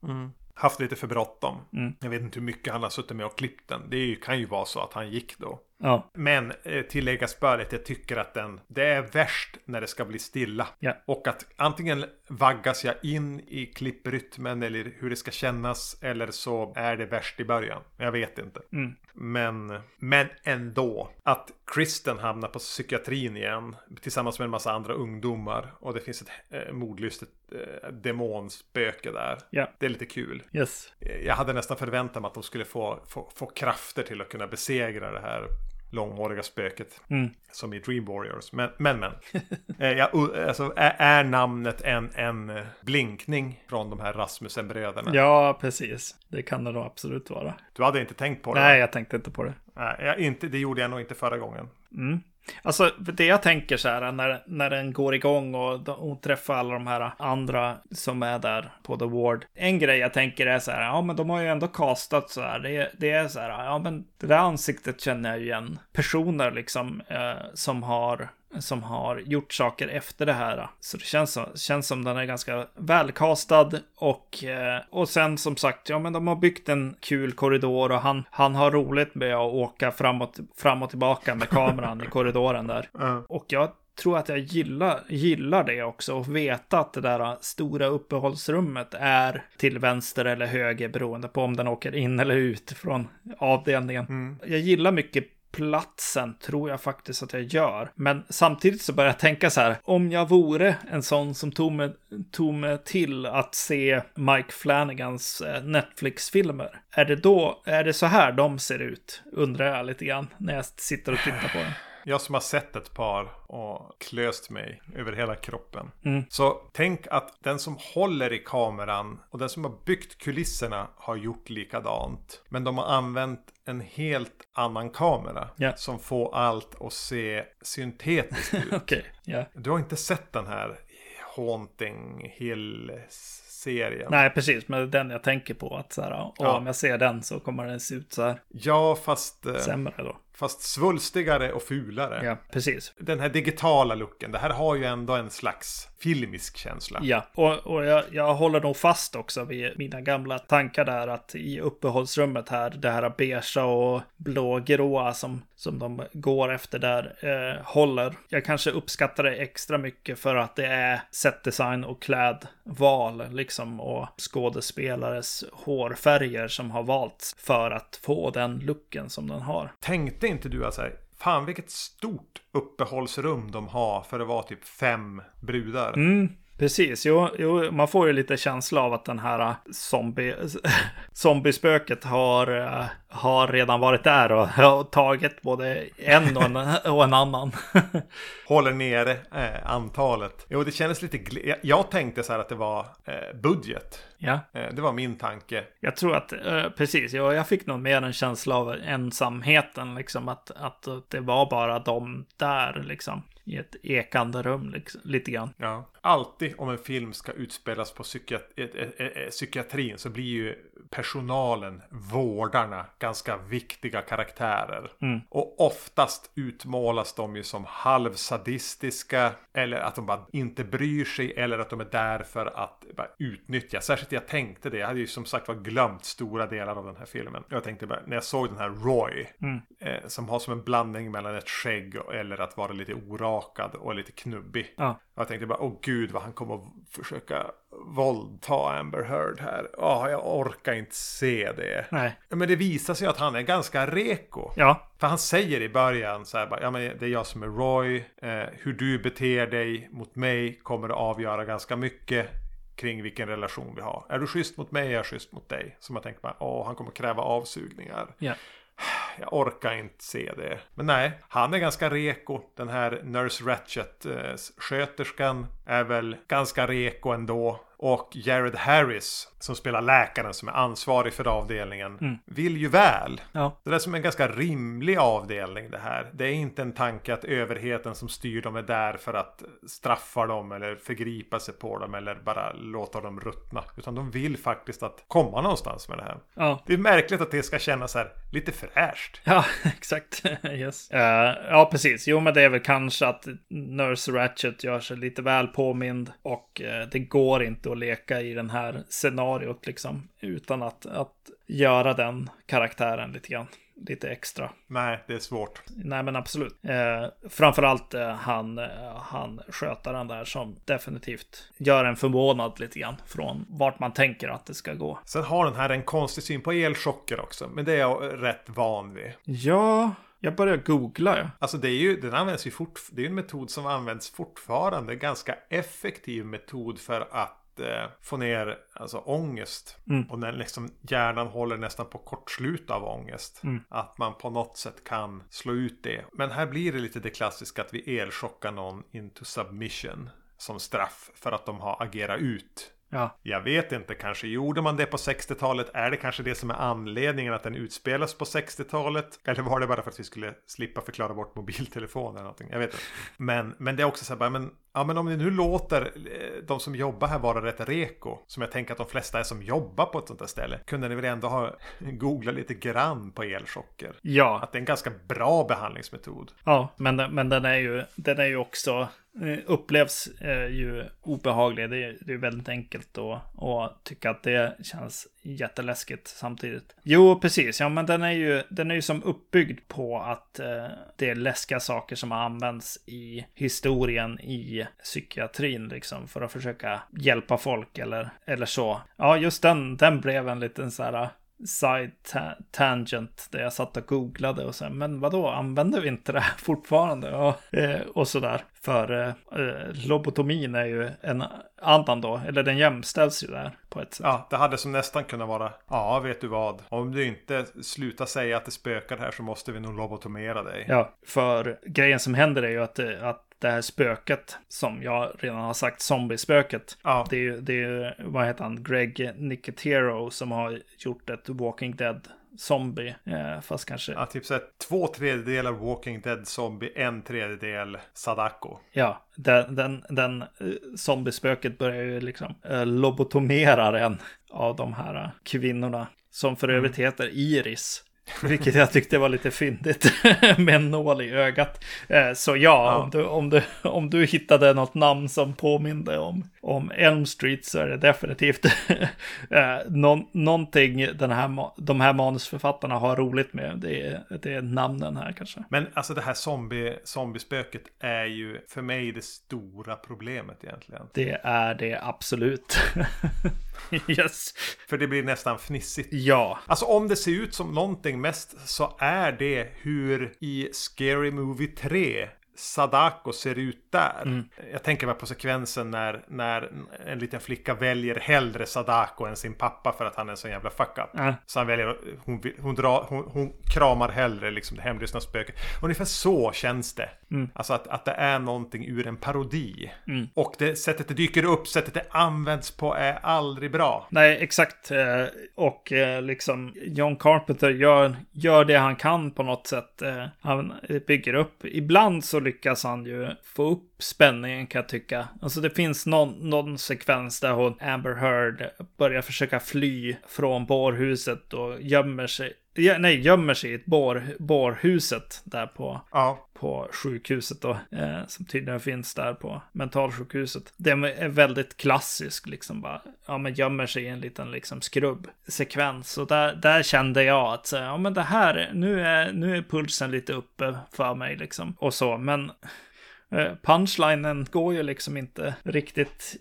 S1: Haft lite för bråttom.
S2: Mm.
S1: Jag vet inte hur mycket han har suttit med och klippt den. Det kan ju vara så att han gick då.
S2: Ja,
S1: Men eh, tilläggas bör att jag tycker att den, det är värst när det ska bli stilla.
S2: Ja.
S1: Och att antingen vaggas jag in i klipprytmen eller hur det ska kännas. Eller så är det värst i början. Jag vet inte.
S2: Mm.
S1: Men, men ändå. Att Kristen hamnar på psykiatrin igen. Tillsammans med en massa andra ungdomar. Och det finns ett eh, mordlystet eh, demonspöke där.
S2: Ja.
S1: Det är lite kul.
S2: yes.
S1: Jag hade nästan förväntat mig att de skulle få, få, få krafter till att kunna besegra det här långhåriga spöket.
S2: Mm.
S1: Som i Dream Warriors. Men, men. men. Eh, jag, alltså, är, är namnet en, en eh, blinkning från de här Rasmussen-bröderna?
S2: Ja, precis. Det kan det nog absolut vara.
S1: Du hade inte tänkt på det?
S2: Nej, jag tänkte inte på det.
S1: Nej jag, inte, det gjorde jag nog inte förra gången.
S2: Mm. Alltså, det jag tänker så här när, när den går igång och hon träffar alla de här andra som är där på The Ward. En grej jag tänker är så här, ja men de har ju ändå castat så här. Det, är- det är så här, ja men det där ansiktet känner jag ju igen. Personer liksom eh, som har som har gjort saker efter det här. Så det känns, som- känns som den är ganska välkastad och, eh, och sen som sagt, ja men de har byggt en kul korridor och han, han har roligt med att åka framåt, fram och tillbaka med kameran i korridoren där. Och jag tror att jag gillar, gillar det också och veta att det där stora uppehållsrummet är till vänster eller höger beroende på om den åker in eller ut från avdelningen. Jag gillar mycket platsen tror jag faktiskt att jag gör. Men samtidigt så börjar jag tänka så här, om jag vore en sån som tog mig, tog mig till att se Mike Flanagans eh, Netflix-filmer, är det då, är det så här de ser ut? Undrar jag lite grann när jag sitter och tittar på den.
S1: Jag som har sett ett par och klöst mig över hela kroppen.
S2: Mm.
S1: Så tänk att den som håller i kameran och den som har byggt kulisserna har gjort likadant. Men de har använt en helt annan kamera.
S2: Ja.
S1: Som får allt att se syntetiskt ut.
S2: Okej, ja.
S1: Du har inte sett den här Haunting Hill-serien?
S2: Nej, precis, men det är den jag tänker på. Att så här, och
S1: Ja.
S2: om jag ser den så kommer den se ut så här
S1: Ja, fast, eh,
S2: sämre då.
S1: Fast svulstigare och fulare.
S2: Ja, precis.
S1: Den här digitala looken, det här har ju ändå en slags filmisk känsla.
S2: Ja, och, och jag, jag håller nog fast också vid mina gamla tankar där att i uppehållsrummet här, det här beigea och blågråa som, som de går efter där, eh, håller. Jag kanske uppskattar det extra mycket för att det är setdesign och klädval liksom och skådespelares hårfärger som har valts för att få den looken som den har.
S1: Tänkte inte du att så här, fan vilket stort uppehållsrum de har för att vara typ fem brudar?
S2: Mm, precis. Jo, jo, man får ju lite känsla av att den här äh, zombie, zombiespöket har, äh, har redan varit där och, och tagit både en och en, och en annan.
S1: Håller nere eh, antalet. Jo, det kändes lite... Jag, jag tänkte så här att det var eh, budget.
S2: ja,
S1: det var min tanke.
S2: jag tror att, precis, jag, jag fick nog mer en känsla av ensamheten, liksom att, att det var bara de där, liksom. i ett ekande rum liksom, lite grann.
S1: Ja. Alltid om en film ska utspelas på psykiat psykiatrin så blir ju personalen, vårdarna, ganska viktiga karaktärer.
S2: Mm.
S1: Och oftast utmålas de ju som halvsadistiska eller att de bara inte bryr sig eller att de är där för att utnyttja. Särskilt jag tänkte det. Jag hade ju som sagt var glömt stora delar av den här filmen. Jag tänkte bara, när jag såg den här Roy,
S2: Mm.
S1: eh, som har som en blandning mellan ett skägg och, eller att vara lite orakad och lite knubbig.
S2: Ja.
S1: Jag tänkte bara, åh gud vad han kommer att försöka våldta Amber Heard här. Åh, jag orkar inte se det.
S2: Nej.
S1: Men det visar sig att han är ganska reko.
S2: Ja.
S1: För han säger i början så här bara, ja men det är jag som är Roy. Eh, hur du beter dig mot mig kommer att avgöra ganska mycket kring vilken relation vi har. Är du schysst mot mig är jag schysst mot dig. Så man tänker bara, åh han kommer kräva avsugningar.
S2: Ja.
S1: Jag orkar inte se det. Men nej, han är ganska reko. Den här Nurse Ratchet-sköterskan eh, är väl ganska reko ändå. Och Jared Harris, som spelar läkaren som är ansvarig för avdelningen, vill ju väl.
S2: Ja.
S1: Det är som en ganska rimlig avdelning det här. Det är inte en tanke att överheten som styr dem är där för att straffa dem eller förgripa sig på dem eller bara låta dem ruttna. Utan de vill faktiskt att komma någonstans med det här.
S2: Ja.
S1: Det är märkligt att det ska kännas här lite fräscht.
S2: Ja, exakt. yes. Eh, ja, precis. Jo, men det är väl kanske att Nurse Ratchet gör sig lite väl påmind och eh, det går inte att leka i den här scenariot liksom utan att, att göra den karaktären lite grann. Lite extra.
S1: Nej, det är svårt.
S2: Nej, men absolut. Eh, framförallt eh, han, eh, han skötaren där som definitivt gör en förvånad lite grann från vart man tänker att det ska gå.
S1: Sen har den här en konstig syn på elchocker också. Men det är jag rätt van vid.
S2: Ja, jag börjar googla. Ja.
S1: Alltså det är ju, den används ju fort, det är en metod som används fortfarande. Ganska effektiv metod för att eh, få ner alltså, ångest. Och när liksom hjärnan håller nästan på kortslut av ångest. Att man på något sätt kan slå ut det. Men här blir det lite det klassiska att vi elchockar någon into submission. Som straff för att de har agerat ut.
S2: Ja,
S1: Jag vet inte, kanske gjorde man det på 60-talet? Är det kanske det som är anledningen att den utspelas på 60-talet? Eller var det bara för att vi skulle slippa förklara bort mobiltelefoner eller någonting? Jag vet inte. Men, men det är också så här, bara, men, ja, men om ni nu låter eh, de som jobbar här vara rätt reko, som jag tänker att de flesta är som jobbar på ett sånt här ställe, kunde ni väl ändå ha googlat lite grann på elchocker?
S2: ja,
S1: Att det är en ganska bra behandlingsmetod.
S2: ja men, men den är ju, den är ju också eh, upplevs eh, ju obehaglig. Det är, det är väldigt enkelt att, att tycka att det känns jätteläskigt samtidigt. Jo, precis. Ja, men den är ju, den är ju som uppbyggd på att eh, det är läskiga saker som har använts i historien i psykiatrin liksom för att försöka hjälpa folk eller, eller så. Ja, just den, den blev en liten så här side ta- tangent där jag satt och googlade och här, men vadå, använder vi inte det här fortfarande? Och, eh, och sådär. För eh, eh, lobotomin är ju en annan då, eller den jämställs ju där på ett sätt.
S1: Ja, det hade som nästan kunnat vara, ja, vet du vad? Om du inte slutar säga att det spökar här så måste vi nog lobotomera dig.
S2: Ja, för grejen som händer är ju att, det- att det här spöket, som jag redan har sagt, zombiespöket,
S1: Ja.
S2: det är ju, vad heter han, Greg Nicotero som har gjort ett Walking Dead zombie, eh, fast kanske,
S1: Ja, typ såhär två tredjedelar Walking Dead Zombie, en tredjedel Sadako.
S2: ja, den, den, den eh, zombiespöket börjar ju liksom eh, lobotomera en av de här kvinnorna, som för övrigt heter Iris. Vilket jag tyckte var lite fyndigt med en nål i ögat. Eh, Så ja,
S1: Ja.
S2: Om, du, om, du, om du hittade något namn som påminde om, om Elm Street så är det definitivt eh, någon, någonting den här, de här manusförfattarna har roligt med. Det är, det är namnen här kanske.
S1: Men alltså det här zombie, zombiespöket är ju för mig det stora problemet egentligen.
S2: Det är det absolut. yes.
S1: För det blir nästan fnissigt.
S2: Ja,
S1: Alltså om det ser ut som någonting mest så är det hur i Scary Movie 3 Sadako ser ut där. Jag tänker mig på sekvensen när, när en liten flicka väljer hellre Sadako än sin pappa för att han är en sån jävla fuck up.
S2: Ja.
S1: Så han väljer, hon, hon, drar, hon, hon kramar hellre liksom det hemlyssna spöket. Ungefär så känns det. Alltså att, att det är någonting ur en parodi. Och det sättet det dyker upp, sättet det används på är aldrig bra.
S2: Nej, exakt. Eh, Och eh, liksom John Carpenter gör, gör det han kan på något sätt. Eh, Han bygger upp. Ibland så lyckas han ju få upp spänningen kan jag tycka. Alltså det finns någon, någon sekvens där hon, Amber Heard, börjar försöka fly från bårhuset och gömmer sig ja, nej, gömmer sig i ett bår, bårhuset där på,
S1: Ja.
S2: på sjukhuset då, eh, som tydligen finns där på mentalsjukhuset. Det är väldigt klassisk, liksom bara, ja men gömmer sig i en liten liksom skrubbsekvens. Och där, där kände jag att, ja men det här, nu är, nu är pulsen lite uppe för mig liksom. Och så, men punchlinen går ju liksom inte riktigt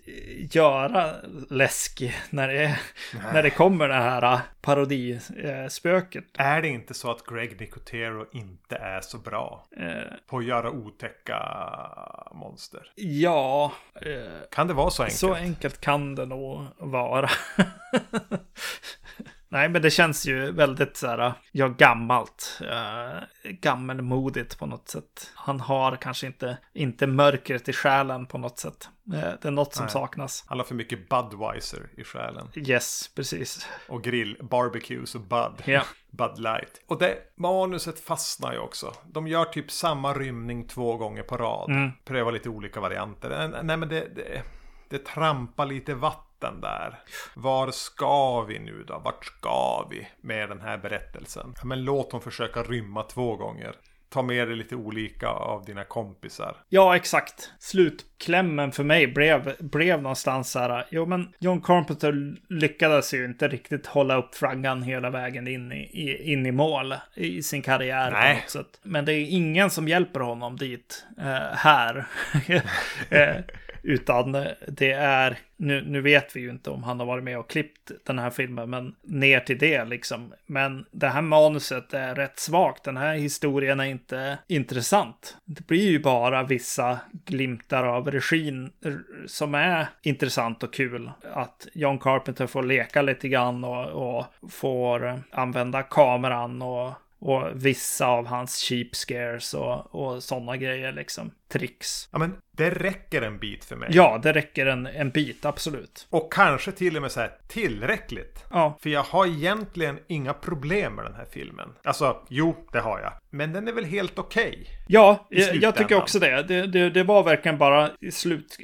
S2: göra läskig när det, när det kommer det här eh, parodispöket.
S1: Är det inte så att Greg Nicotero inte är så bra
S2: Eh,
S1: på att göra otäcka monster?
S2: ja, eh,
S1: Kan det vara så enkelt?
S2: så enkelt kan det nog vara. Nej, men det känns ju väldigt så här, ja, gammalt. Uh, gammelmodigt på något sätt. Han har kanske inte, inte mörkret i själen på något sätt. Eh, det är något som
S1: Nej.
S2: saknas.
S1: Han har för mycket Budweiser i själen.
S2: Yes, precis.
S1: Och grill, barbecues och Bud.
S2: Ja.
S1: Bud Light. Och det manuset fastnar ju också. De gör typ samma rymning två gånger på rad.
S2: Mm.
S1: Prövar lite olika varianter. Nej men det, det, det trampar lite vatten där. Var ska vi nu då? Vart ska vi med den här berättelsen? Ja, men låt dem försöka rymma två gånger. Ta med dig lite olika av dina kompisar.
S2: Ja, exakt. Slutklämmen för mig blev, blev någonstans här. Jo, men John Carpenter lyckades ju inte riktigt hålla upp flaggan hela vägen in i, i, in i mål i sin karriär
S1: Nej.
S2: på något sätt. Men det är ingen som hjälper honom dit eh, här. eh, utan eh, det är, nu, nu vet vi ju inte om han har varit med och klippt den här filmen, men ner till det liksom. Men det här manuset är rätt svagt. Den här historien är inte intressant. Det blir ju bara vissa glimtar av regin som är intressant och kul. Att John Carpenter får leka lite grann och, och får använda kameran och och vissa av hans cheap scares och, och sådana grejer liksom. Tricks.
S1: Ja men det räcker en bit för mig.
S2: Ja, det räcker en, en bit, absolut.
S1: Och kanske till och med så här tillräckligt.
S2: Ja,
S1: För jag har egentligen inga problem med den här filmen. Alltså, jo, det har jag. Men den är väl helt okej.
S2: ja
S1: I
S2: jag, jag tycker också det. Det, det. det var verkligen bara slut,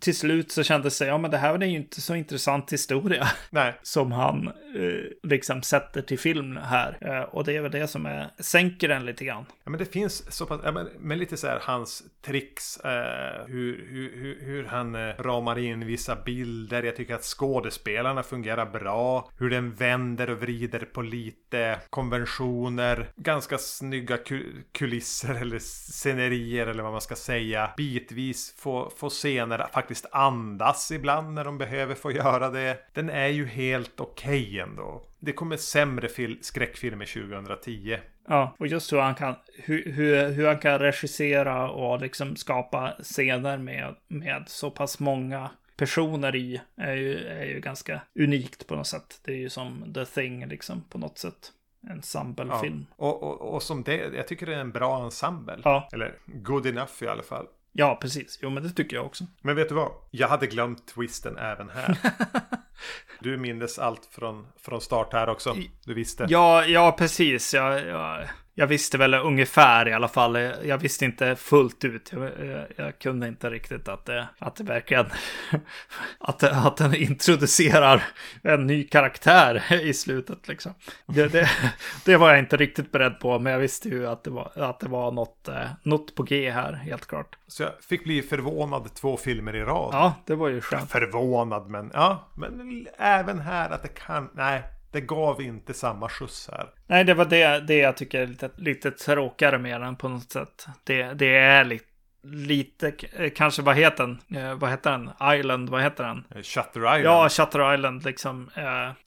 S2: till slut så kändes det, ja men det här är ju inte så intressant historia
S1: Nej,
S2: som han eh, liksom sätter till film här. Eh, och det är väl det som är, sänker den lite grann.
S1: ja, men det finns så pass, ja, men, men lite så här hans tricks, eh, hur, hur, hur, han eh, ramar in vissa bilder. Jag tycker att skådespelarna fungerar bra. Hur den vänder och vrider på lite konventioner. Ganska snygga ku- kulisser eller scenerier eller vad man ska säga. Bitvis få, få scener att faktiskt andas ibland när de behöver få göra det. Den är ju helt okej ändå. Det kommer sämre skräckfilmer 2010.
S2: Ja, och just hur han kan, hur, hur, hur han kan regissera och liksom skapa scener med, med så pass många personer i är ju, är ju ganska unikt på något sätt. Det är ju som The Thing liksom på något sätt. En
S1: Ja. Och, och, och som det, jag tycker det är en bra ensemble.
S2: Ja.
S1: Eller good enough i alla fall.
S2: Ja, precis. Jo, men det tycker jag också.
S1: Men vet du vad? Jag hade glömt twisten även här. du mindes allt från, från start här också. Du visste.
S2: Ja, ja precis. Jag, jag, jag visste väl ungefär i alla fall. Jag visste inte fullt ut. Jag, jag, jag kunde inte riktigt att det, att det verkligen... Att, att den introducerar en ny karaktär i slutet liksom. Det, det, det var jag inte riktigt beredd på, men jag visste ju att det var, att det var något, eh, något på G här, helt klart.
S1: Så jag fick bli förvånad två filmer i rad.
S2: Ja, det var ju skönt.
S1: Förvånad, men ja. Men även här att det kan... Nej, det gav inte samma skjuts här.
S2: Nej, det var det, det jag tycker är lite, lite tråkigare med den på något sätt. Det, det är lite, lite, eh, kanske vad heter den? Eh, vad heter den? Island, vad heter den?
S1: Eh, Shutter Island.
S2: Ja, Shutter Island liksom. Eh,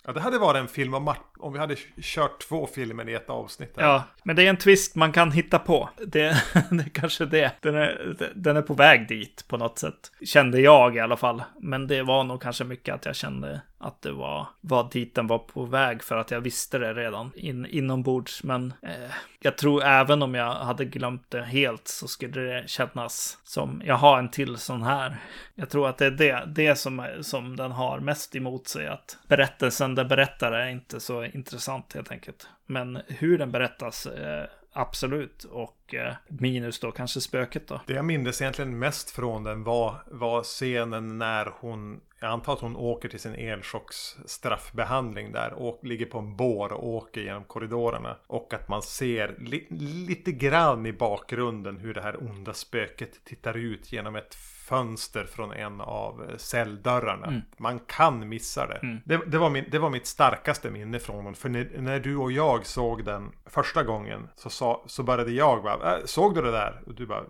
S1: Ja, det hade varit en film om, om vi hade kört två filmer i ett avsnitt. Här.
S2: ja, men det är en twist man kan hitta på. Det, det är kanske det. Den är, den är på väg dit på något sätt. Kände jag i alla fall. Men det var nog kanske mycket att jag kände att det var, vad dit den var på väg för att jag visste det redan in, inombords. Men eh, jag tror även om jag hade glömt det helt så skulle det kännas som jag har en till sån här. Jag tror att det är det, det som, är- som den har mest emot sig. Att berättelsen den berättar är inte så intressant helt enkelt. Men hur den berättas eh, absolut. Och eh, minus då kanske spöket då.
S1: Det jag minns egentligen mest från den var, var scenen när hon jag antar att hon åker till sin elchocksstraffbehandling där och ligger på en bår och åker genom korridorerna. Och att man ser li lite grann i bakgrunden hur det här onda spöket tittar ut genom ett fönster från en av celldörrarna. Mm. Man kan missa det. Mm. det. Det, var min, det var mitt starkaste minne från honom. För när, när, du och jag såg den första gången så, sa, så började jag bara, äh, såg du det där? Och du bara,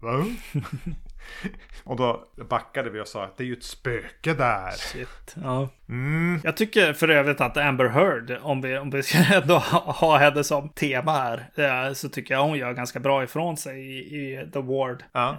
S1: Va? och då backade vi och sa att det är ju ett spöke där.
S2: Shit, ja. Mm. Jag tycker för övrigt att Amber Heard, om vi, om vi ska ändå ha henne som tema här, eh, så tycker jag hon gör ganska bra ifrån sig i, i The Ward.
S1: Ja,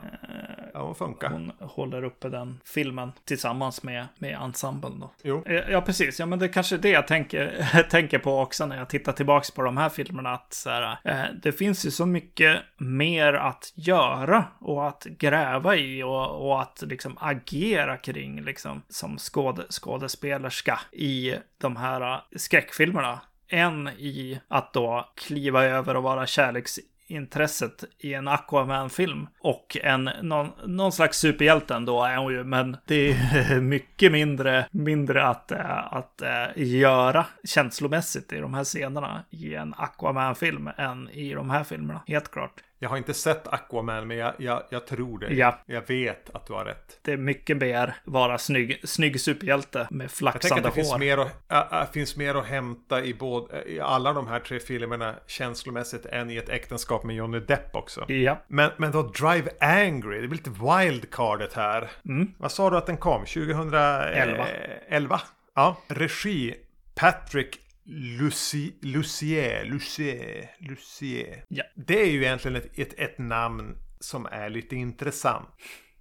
S1: ja hon funkar.
S2: Hon håller uppe den filmen tillsammans med, med ensemblen då.
S1: Jo.
S2: Eh, ja, precis. Ja, men det är kanske är det jag tänker, tänker på också när jag tittar tillbaka på de här filmerna. Att så här, eh, det finns ju så mycket mer att göra och att gräva i och, och att liksom agera kring liksom som skåde, skådespelerska i de här äh, skräckfilmerna. En i att då kliva över och vara kärleksintresset i en Aquaman-film. Och en, någon, någon slags superhjälte ändå är hon ju, men det är mycket mindre, mindre att, äh, att äh, göra känslomässigt i de här scenerna i en Aquaman-film än i de här filmerna. Helt klart.
S1: Jag har inte sett Aquaman, men jag, jag, jag tror det.
S2: Ja.
S1: Jag vet att du har rätt.
S2: Det är mycket mer vara snygg, snygg superhjälte med flaxande hår. Jag tänker
S1: att det finns mer, att, äh, finns mer att hämta i, både, i alla de här tre filmerna känslomässigt än i ett äktenskap med Johnny Depp också.
S2: Ja.
S1: Men, men då Drive Angry, det blir lite wildcardet här.
S2: Mm.
S1: Vad sa du att den kom? 2011? 11. Ja, regi Patrick Lucie, Lucier, Lucier, Lucier.
S2: Ja.
S1: Det är ju egentligen ett, ett, ett, namn som är lite intressant.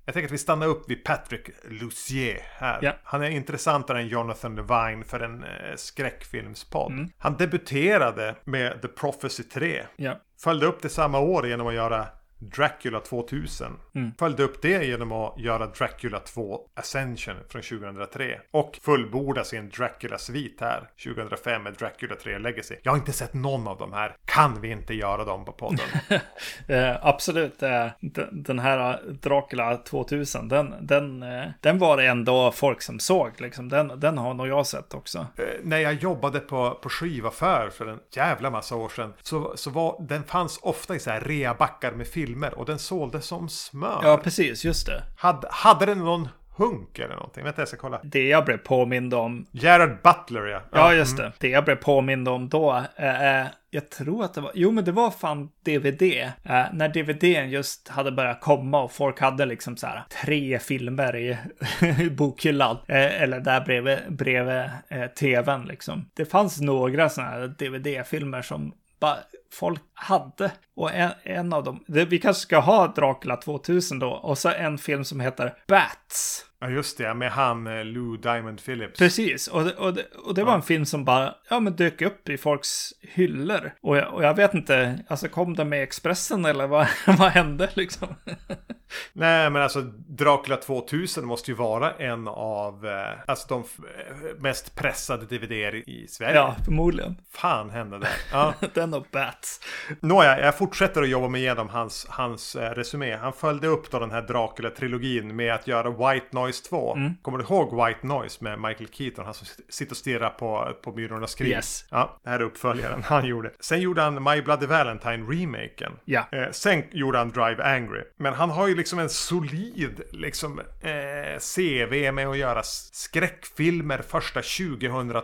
S1: Jag tänker att vi stannar upp vid Patrick Lucier här.
S2: Ja.
S1: Han är intressantare än Jonathan Levine för en eh, skräckfilmspodd.
S2: Mm.
S1: Han debuterade med The Prophecy 3.
S2: Ja.
S1: Följde upp det samma år genom att göra Dracula 2000.
S2: Mm.
S1: Följde upp det genom att göra Dracula 2 Ascension från 2003. Och fullborda sin Dracula-svit här 2005 med Dracula 3 Legacy. Jag har inte sett någon av de här. Kan vi inte göra dem på podden?
S2: eh, absolut. Eh, den här Dracula 2000, den, den, eh, den var det ändå folk som såg. Liksom. Den, den har nog jag sett också.
S1: Eh, när jag jobbade på, på skivaffär för en jävla massa år sedan. Så, så var, den fanns ofta i så här reabackar med film filmer och den såldes som smör.
S2: Ja, precis, just det.
S1: Hade, hade den någon hunk eller någonting? Vänta, jag ska kolla.
S2: Det jag blev påmind om.
S1: Gerard Butler, ja.
S2: Ja, just mm. det. Det jag blev påmind om då. Eh, jag tror att det var, jo men det var fan DVD. Eh, när DVDn just hade börjat komma och folk hade liksom så här tre filmer i, i bokhyllan. Eh, eller där bredvid, bredvid eh, tvn liksom. Det fanns några sådana här DVD-filmer som bara folk hade. Och en, en av dem, det, vi kanske ska ha Dracula 2000 då, och så en film som heter Bats.
S1: Ja just det, med han eh, Lou Diamond Phillips.
S2: Precis, och det, och det, och det var en film som bara ja, men dök upp i folks hyllor. Och jag, och jag vet inte, alltså kom den med Expressen eller vad, vad hände liksom?
S1: Nej men alltså Dracula 2000 måste ju vara en av eh, alltså de mest pressade dvd i Sverige.
S2: Ja, förmodligen.
S1: Fan hände det. Ja.
S2: den och Bats.
S1: Nåja, jag fortsätter att jobba mig igenom hans, hans eh, resumé. Han följde upp då den här Dracula-trilogin med att göra White Noise 2. Mm. Kommer du ihåg White Noise med Michael Keaton? Han som sitter och stirrar på, på Myrornas krig.
S2: Yes.
S1: Ja, det här är uppföljaren han gjorde. Sen gjorde han My Bloody Valentine-remaken.
S2: Ja.
S1: Eh, sen gjorde han Drive Angry. Men han har ju liksom en solid liksom, eh, CV med att göra skräckfilmer första 2000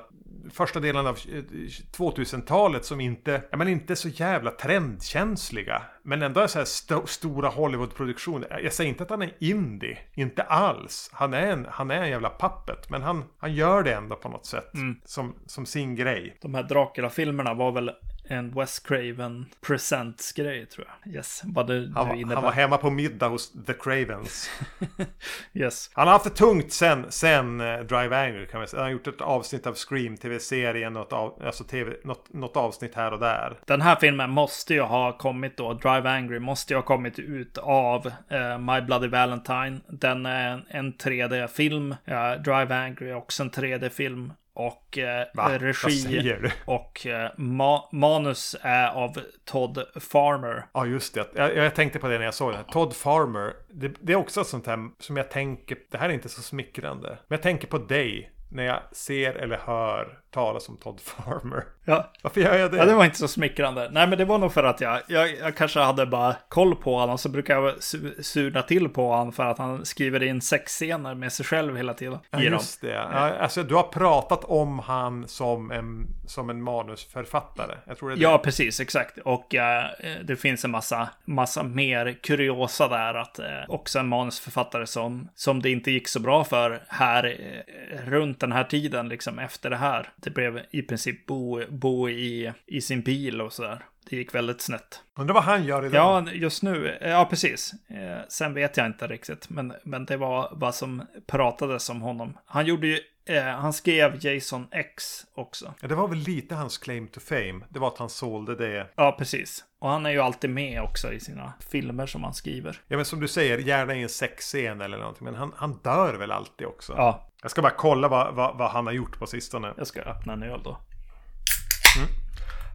S1: första delen av 2000-talet som inte, ja men inte så jävla trendkänsliga. Men ändå är så här st stora Hollywood-produktioner. Jag säger inte att han är indie, inte alls. Han är en, han är en jävla pappet, men han, han gör det ändå på något sätt.
S2: Mm.
S1: Som, som sin grej.
S2: De här Dracula-filmerna var väl en Wes Craven Presents-grej tror jag. Yes, vad det
S1: han, var, han var hemma på middag hos The Cravens.
S2: yes.
S1: Han har haft det tungt sen, sen uh, Drive Angry kan man säga. Han har gjort ett avsnitt av Scream, tv-serien, något, av, alltså TV, något, något avsnitt här och där.
S2: Den här filmen måste ju ha kommit då, Drive Angry måste ju ha kommit ut av uh, My Bloody Valentine. Den är en 3D-film. Uh, Drive Angry är också en 3D-film. Och eh, regi och eh, ma manus är av Todd Farmer.
S1: Ja, just det. Jag, jag tänkte på det när jag såg det. här. Todd Farmer. Det, det är också ett sånt här som jag tänker. Det här är inte så smickrande. Men jag tänker på dig. När jag ser eller hör talas om Todd Farmer.
S2: Ja,
S1: Varför gör jag det?
S2: Ja, det var inte så smickrande. Nej, men det var nog för att jag, jag, jag kanske hade bara koll på honom. Så brukar jag su surna till på honom för att han skriver in sexscener med sig själv hela tiden.
S1: Ja, just det. Ja, alltså, du har pratat om han som en, som en manusförfattare. Jag tror det är
S2: Ja,
S1: det.
S2: precis, exakt. Och eh, det finns en massa, massa mer kuriosa där. Att eh, också en manusförfattare som, som det inte gick så bra för här eh, runt den här tiden, liksom efter det här. Det blev i princip bo, bo i, i sin bil och sådär. Det gick väldigt snett.
S1: Undrar vad han gör idag.
S2: Ja, just nu. Ja, precis. Eh, sen vet jag inte riktigt, men, men det var vad som pratades om honom. Han gjorde ju, eh, han skrev Jason X också.
S1: Ja, det var väl lite hans claim to fame. Det var att han sålde det.
S2: Ja, precis. Och han är ju alltid med också i sina filmer som han skriver.
S1: Ja, men som du säger, gärna i en sexscen eller någonting. Men han, han dör väl alltid också.
S2: Ja,
S1: Jag ska bara kolla vad, vad, vad han har gjort på sistone.
S2: jag ska öppna en öl då.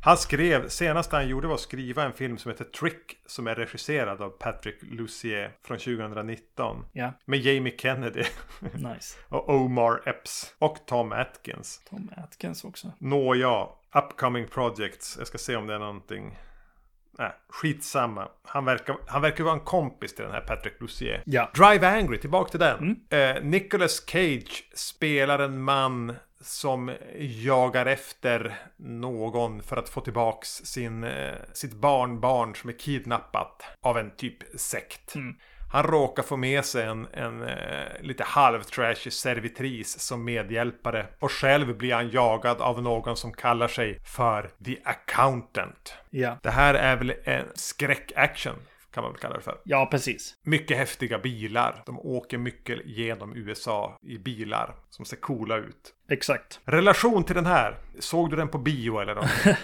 S1: Han skrev, senaste han gjorde var att skriva en film som heter Trick. Som är regisserad av Patrick Lucier från 2019.
S2: Ja,
S1: Med Jamie Kennedy
S2: nice.
S1: och Omar Epps. Och Tom Atkins.
S2: Tom Atkins också.
S1: Nåja, upcoming projects. Jag ska se om det är någonting. Nej, skitsamma. Han verkar, han verkar vara en kompis till den här Patrick Lucier.
S2: Ja.
S1: Drive Angry, tillbaka till den. Eh, Nicolas Cage spelar en man som jagar efter någon för att få tillbaks sin, eh, sitt barnbarn som är kidnappat av en typ sekt. Han råkar få med sig en, en eh, lite halvtrashig servitris som medhjälpare. Och själv blir han jagad av någon som kallar sig för The Accountant.
S2: Ja,
S1: Det här är väl en skräckaction kan man väl kalla det för.
S2: ja precis.
S1: Mycket häftiga bilar. De åker mycket genom USA i bilar som ser coola ut.
S2: Exakt.
S1: Relation till den här. Såg du den på bio eller något?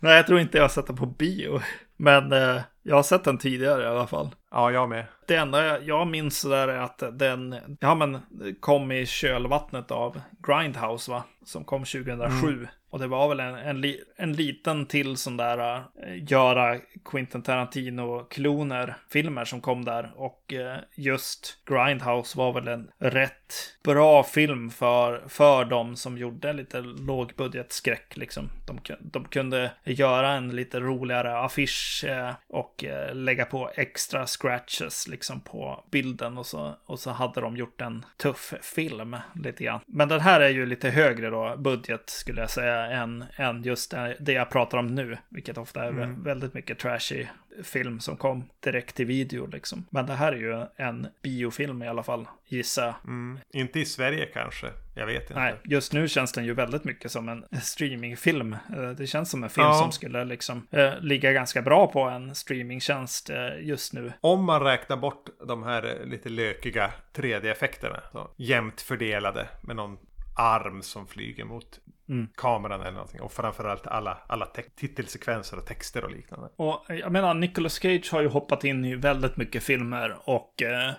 S2: Nej, jag tror inte jag har sett den på bio. Men eh, jag har sett den tidigare i alla fall.
S1: ja, jag med.
S2: Det enda jag- minns där är att den ja, men, kom i kölvattnet av Grindhouse, va? Som kom 2007. Och det var väl en, en, li, en liten till sån där uh, göra Quentin Tarantino-kloner filmer som kom där. Och uh, just Grindhouse var väl en rätt bra film för, för de som gjorde lite lågbudgetskräck. Liksom. De, de kunde göra en lite roligare affisch uh, och uh, lägga på extra scratches liksom på bilden och så, och så hade de gjort en tuff film lite grann. Men den här är ju lite högre då, budget skulle jag säga, än, än just det, jag pratar om nu, vilket ofta är vä- väldigt mycket trashy film som kom direkt till video liksom. Men det här är ju en biofilm i alla fall, gissar jag.
S1: Mm. Inte i Sverige kanske. Jag vet inte.
S2: Nej, just nu känns den ju väldigt mycket som en streamingfilm. Eh, Det känns som en film
S1: Ja.
S2: som skulle liksom eh, ligga ganska bra på en streamingtjänst eh, just nu.
S1: Om man räknar bort de här eh, lite lökiga 3D-effekterna. Så jämnt fördelade med någon arm som flyger mot
S2: Mm.
S1: kameran eller någonting. Och framförallt alla, alla te- titelsekvenser och texter och liknande.
S2: Och jag menar, Nicolas Cage har ju hoppat in i väldigt mycket filmer och eh,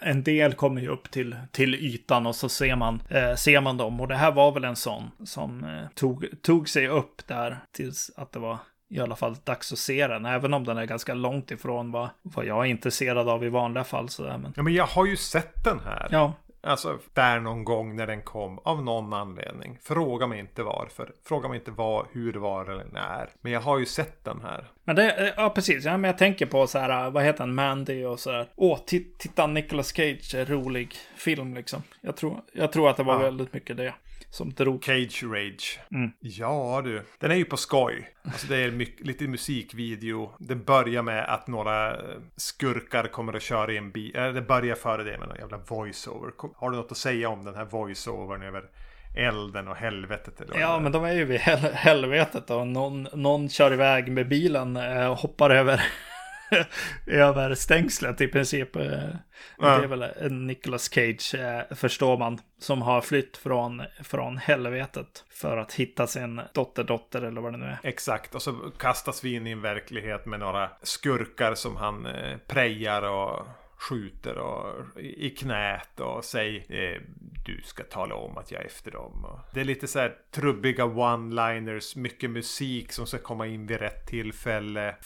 S2: en del kommer ju upp till, till ytan och så ser man, eh, ser man dem. Och det här var väl en sån som eh, tog, tog sig upp där tills att det var i alla fall dags att se den. Även om den är ganska långt ifrån vad, vad jag är intresserad av i vanliga fall. Sådär. Men,
S1: Ja men jag har ju sett den här.
S2: ja,
S1: Alltså där någon gång när den kom av någon anledning. Fråga mig inte varför. Fråga mig inte vad, hur det var eller när. Men jag har ju sett den här.
S2: Men det, eh, ja precis, ja, men jag tänker på så här, vad heter han, Mandy och så här. Åh, ti- titta Nicolas Cage, är rolig film liksom. Jag tror, jag tror att det var
S1: Ja.
S2: väldigt mycket det som drog.
S1: Cage Rage.
S2: Mm.
S1: Ja du. Den är ju på skoj. Alltså det är mycket, lite musikvideo. Den börjar med att några eh, skurkar kommer att köra i en bil. Äh, det börjar före det med någon jävla voiceover. Har du något att säga om den här voiceovern över elden och helvetet? Eller det
S2: Ja, men de är ju vid hel- helvetet och någon, någon kör iväg med bilen eh, och hoppar över, över stängslet i princip. Eh,
S1: Ja.
S2: Det är väl en Nicolas Cage, eh, förstår man, som har flytt från, från helvetet för att hitta sin dotter-dotter eller vad det nu är.
S1: Exakt, och så kastas vi in i en verklighet med några skurkar som han eh, prejar och skjuter och, i knät och säger eh, du ska tala om att jag är efter dem. Det är lite så här trubbiga one-liners, mycket musik som ska komma in vid rätt tillfälle.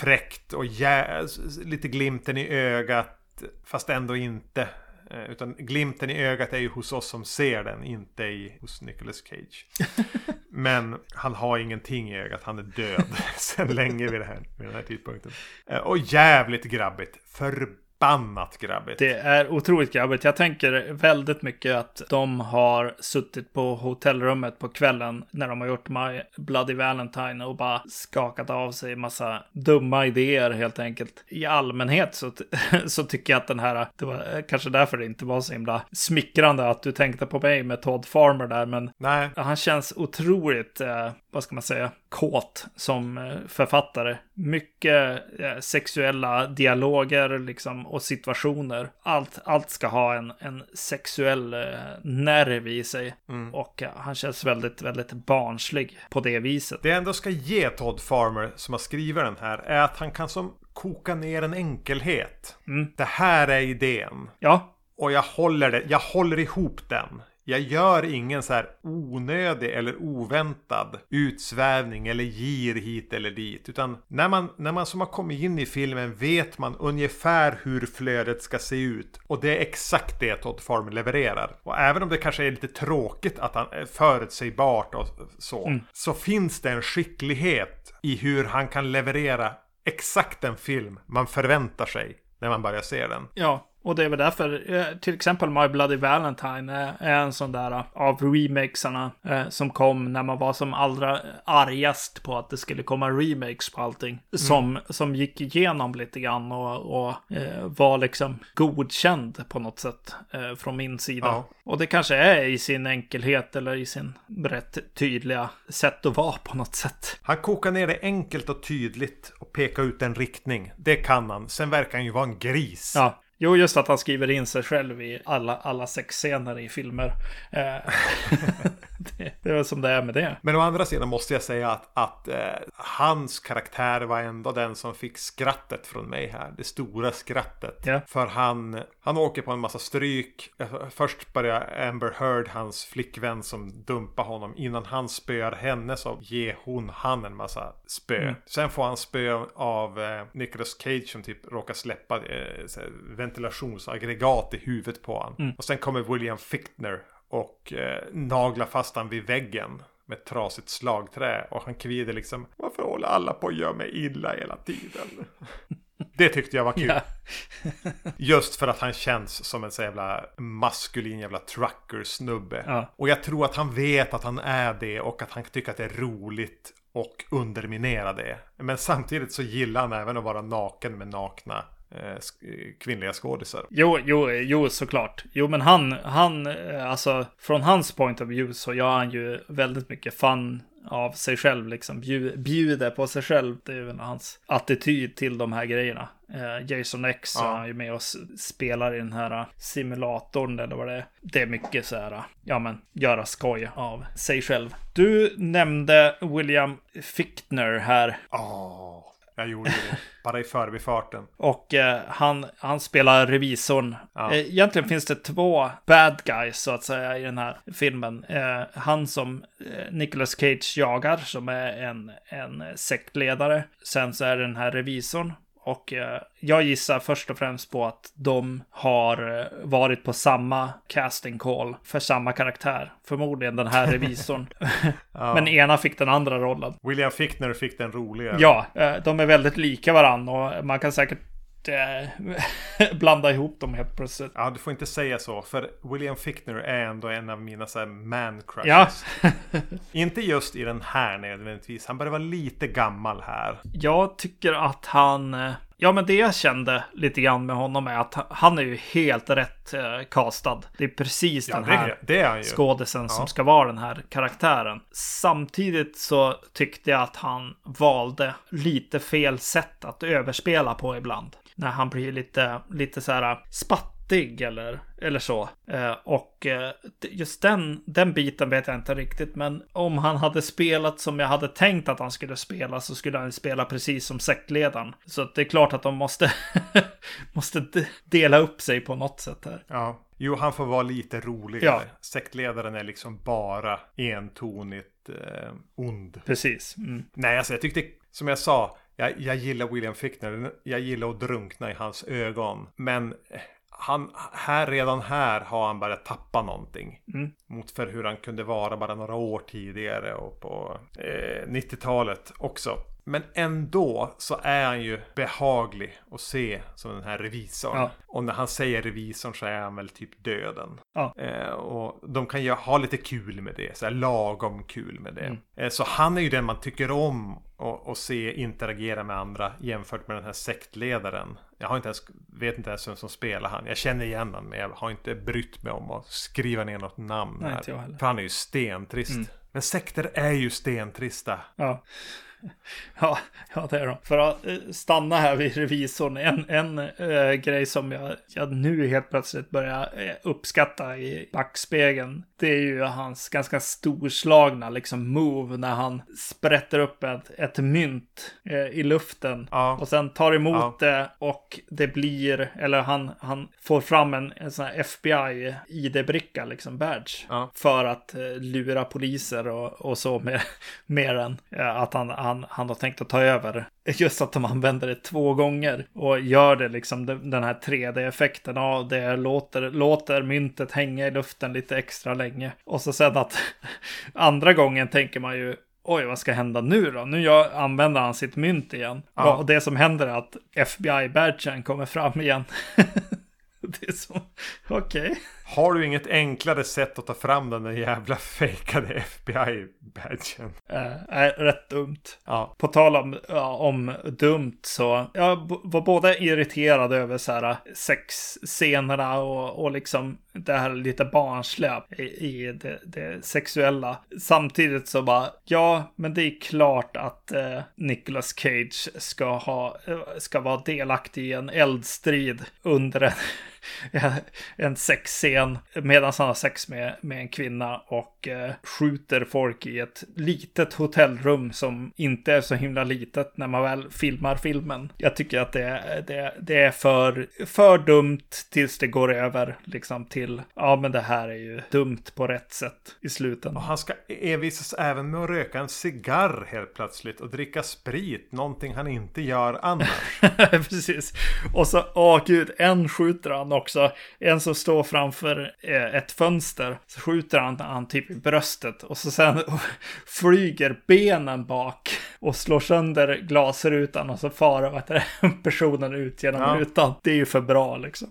S1: Fräckt och jä- lite glimten i ögat fast ändå inte. Eh, utan glimten i ögat är ju hos oss som ser den, inte i, hos Nicolas Cage. Men han har ingenting i ögat, han är död sedan länge vid, det här, vid den här tidpunkten. Eh, och jävligt grabbigt. För förbannat grabbigt.
S2: Det är otroligt grabbigt. Jag tänker väldigt mycket att de har suttit på hotellrummet på kvällen när de har gjort My Bloody Valentine och bara skakat av sig massa dumma idéer helt enkelt. I allmänhet så, så tycker jag att den här, det var kanske därför det inte var så himla smickrande att du tänkte på mig med Todd Farmer där, men
S1: Nej.
S2: han känns otroligt, eh, vad ska man säga, kåt som eh, författare. Mycket eh, sexuella dialoger liksom och situationer. Allt, allt ska ha en, en sexuell eh, nerv i sig.
S1: Mm.
S2: Och han känns väldigt, väldigt barnslig på det viset.
S1: Det jag ändå ska ge Todd Farmer som har skrivit den här är att han kan som koka ner en enkelhet.
S2: Mm.
S1: Det här är idén.
S2: Ja,
S1: Och jag håller, det, jag håller ihop den. Jag gör ingen så här onödig eller oväntad utsvävning eller gir hit eller dit. Utan när man, när man som har kommit in i filmen vet man ungefär hur flödet ska se ut. Och det är exakt det Todd Farmer levererar. Och även om det kanske är lite tråkigt att han är förutsägbart och så. Så finns det en skicklighet i hur han kan leverera exakt den film man förväntar sig när man börjar se den.
S2: ja. Och det är väl därför, eh, till exempel My Bloody Valentine är, en sån där eh, av remakesarna eh, som kom när man var som allra argast på att det skulle komma remakes på allting. Som, som gick igenom lite grann och, och var liksom godkänd på något sätt från min sida.
S1: Ja.
S2: Och det kanske är i sin enkelhet eller i sin rätt tydliga sätt att vara på något sätt.
S1: Han kokar ner det enkelt och tydligt och pekar ut en riktning. Det kan han. Sen verkar han ju vara en gris.
S2: Ja. Jo, just att han skriver in sig själv i alla, alla sexscener i filmer. Eh, det, det är väl som det är med det.
S1: Men å andra sidan måste jag säga att, att eh, hans karaktär var ändå den som fick skrattet från mig här. Det stora skrattet.
S2: Ja.
S1: För han, han åker på en massa stryk. Eh, Först börjar Amber Heard, hans flickvän som dumpar honom. Innan han spöar henne så ger hon han en massa spö.
S2: Mm.
S1: Sen får han spö av eh, Nicolas Cage som typ råkar släppa eh, ventilationsaggregat i huvudet på honom.
S2: Mm.
S1: Och sen kommer William Fichtner och eh, naglar fast han vid väggen med ett trasigt slagträ. Och han kvider liksom, varför håller alla på att göra mig illa hela tiden? Det tyckte jag var kul.
S2: Ja.
S1: Just för att han känns som en så jävla maskulin jävla trucker-snubbe.
S2: Ja.
S1: Och jag tror att han vet att han är det och att han tycker att det är roligt och underminera det. Men samtidigt så gillar han även att vara naken med nakna kvinnliga skådisar.
S2: Jo, jo, jo, såklart. Jo, men han, han, eh, alltså från hans point of view så gör han ju väldigt mycket fun av sig själv, liksom bju- bjuder på sig själv. Det är väl hans attityd till de här grejerna. Eh, Jason X
S1: Ja.
S2: är ju med och spelar i den här eh, simulatorn eller vad det är. Det är mycket så här, eh, ja men, göra skoj av sig själv. Du nämnde William Fichtner här.
S1: Åh, jag gjorde det. Bara i förbifarten.
S2: Och eh, han, han spelar revisorn.
S1: Ja.
S2: Eh, egentligen finns det två bad guys så att säga i den här filmen. Eh, han som eh, Nicolas Cage jagar som är en, en sektledare. Sen så är det den här revisorn. Och eh, jag gissar först och främst på att de har eh, varit på samma casting call för samma karaktär. Förmodligen den här revisorn.
S1: Ja.
S2: Men ena fick den andra rollen.
S1: William Fichtner fick den roliga.
S2: Ja, eh, de är väldigt lika varandra och man kan säkert eh, blanda ihop dem helt plötsligt.
S1: Ja, du får inte säga så. För William Fichtner är ändå en av mina så här man crushes.
S2: Ja,
S1: Inte just i den här nödvändigtvis. Han börjar vara lite gammal här.
S2: jag tycker att han... Ja, men det jag kände lite grann med honom är att han är ju helt rätt eh, castad. Det är precis
S1: Ja,
S2: den här
S1: det, det är han ju.
S2: skådisen som ska vara den här karaktären. Samtidigt så tyckte jag att han valde lite fel sätt att överspela på ibland. När han blir lite, lite så här fattig eller, eller så. Eh, och eh, just den, den biten vet jag inte riktigt. Men om han hade spelat som jag hade tänkt att han skulle spela så skulle han spela precis som sektledaren. Så det är klart att de måste, måste dela upp sig på något sätt här.
S1: Ja, jo han får vara lite roligare. Ja. Sektledaren är liksom bara entonigt eh, ond.
S2: Precis. Mm.
S1: Nej, alltså jag tyckte, som jag sa, jag, jag gillar William Fickner. Jag gillar att drunkna i hans ögon. Men eh, han, här, redan här har han börjat tappa någonting. Mm. Mot för hur han kunde vara bara några år tidigare och på eh, 90-talet också. Men ändå så är han ju behaglig att se som den här revisorn. Ja. Och när han säger revisorn så är han väl typ döden. Ja. Eh, och de kan ju ha lite kul med det, så här lagom kul med det. Mm. Eh, så han är ju den man tycker om att se interagera med andra jämfört med den här sektledaren. Jag har inte ens, vet inte ens vem som spelar han. Jag känner igen honom men jag har inte brytt mig om att skriva ner något namn Nej, här. För han är ju stentrist. Mm. Men sekter är ju stentrista.
S2: Ja. Ja, ja, det är de. För att eh, stanna här vid revisorn, en, en äh, grej som jag, jag nu helt plötsligt börjar äh, uppskatta i backspegeln, det är ju hans ganska storslagna liksom move när han sprätter upp ett, ett mynt äh, i luften ja. och sen tar emot ja. det och det blir, eller han, han får fram en, en sån här FBI ID-bricka, liksom badge, ja. för att lura poliser och, och så med, med den. att han han, han har tänkt att ta över. Just att de använder det två gånger och gör det liksom den här 3D-effekten av det. Låter, låter myntet hänga i luften lite extra länge. Och så sen att andra gången tänker man ju oj, vad ska hända nu då? Nu gör, använder han sitt mynt igen. Ja. Och det som händer är att FBI-badgen kommer fram igen. det är så, okej. Okay.
S1: Har du inget enklare sätt att ta fram den där jävla fejkade FBI-badgen?
S2: Äh, rätt dumt. Ja. På tal om, ja, om dumt så, jag var både irriterad över så här sexscenerna och, och liksom det här lite barnsliga i, i det, det, sexuella. Samtidigt så bara, ja, men det är klart att eh, Nicolas Cage ska ha, ska vara delaktig i en eldstrid under en en sexscen medan han har sex med, med en kvinna och eh, skjuter folk i ett litet hotellrum som inte är så himla litet när man väl filmar filmen. Jag tycker att det, det, det är för, för dumt tills det går över liksom till, ja men det här är ju dumt på rätt sätt i slutändan.
S1: Och han ska envisas även med att röka en cigarr helt plötsligt och dricka sprit, någonting han inte gör annars.
S2: Precis. Och så, åh gud, en skjuter han också. En som står framför eh, ett fönster. Så skjuter han, han typ i bröstet. Och så sen flyger benen bak. Och slår sönder glasrutan. Och så far personen ut genom ja. rutan. Det är ju för bra liksom.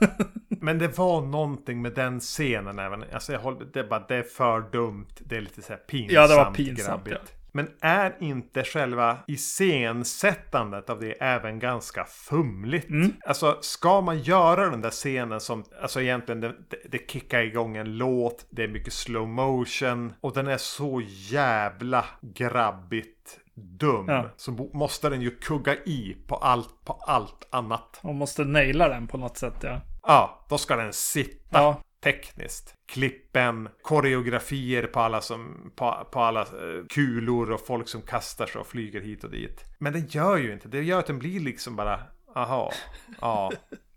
S1: Men det var någonting med den scenen även. Alltså jag håller, det, är bara, det är för dumt. Det är lite så här pinsamt.
S2: Ja, det var pinsamt. Ja.
S1: Men är inte själva iscensättandet av det även ganska fumligt? Mm. Alltså ska man göra den där scenen som, alltså egentligen det, det kickar igång en låt, det är mycket slow motion och den är så jävla grabbigt dum. Ja. Så måste den ju kugga i på allt, på allt annat.
S2: Man måste naila den på något sätt ja.
S1: Ja, då ska den sitta. Ja tekniskt. Klippen, koreografier på alla, som, på, på alla eh, kulor och folk som kastar sig och flyger hit och dit. Men det gör ju inte. Det gör att den blir liksom bara, aha, ja.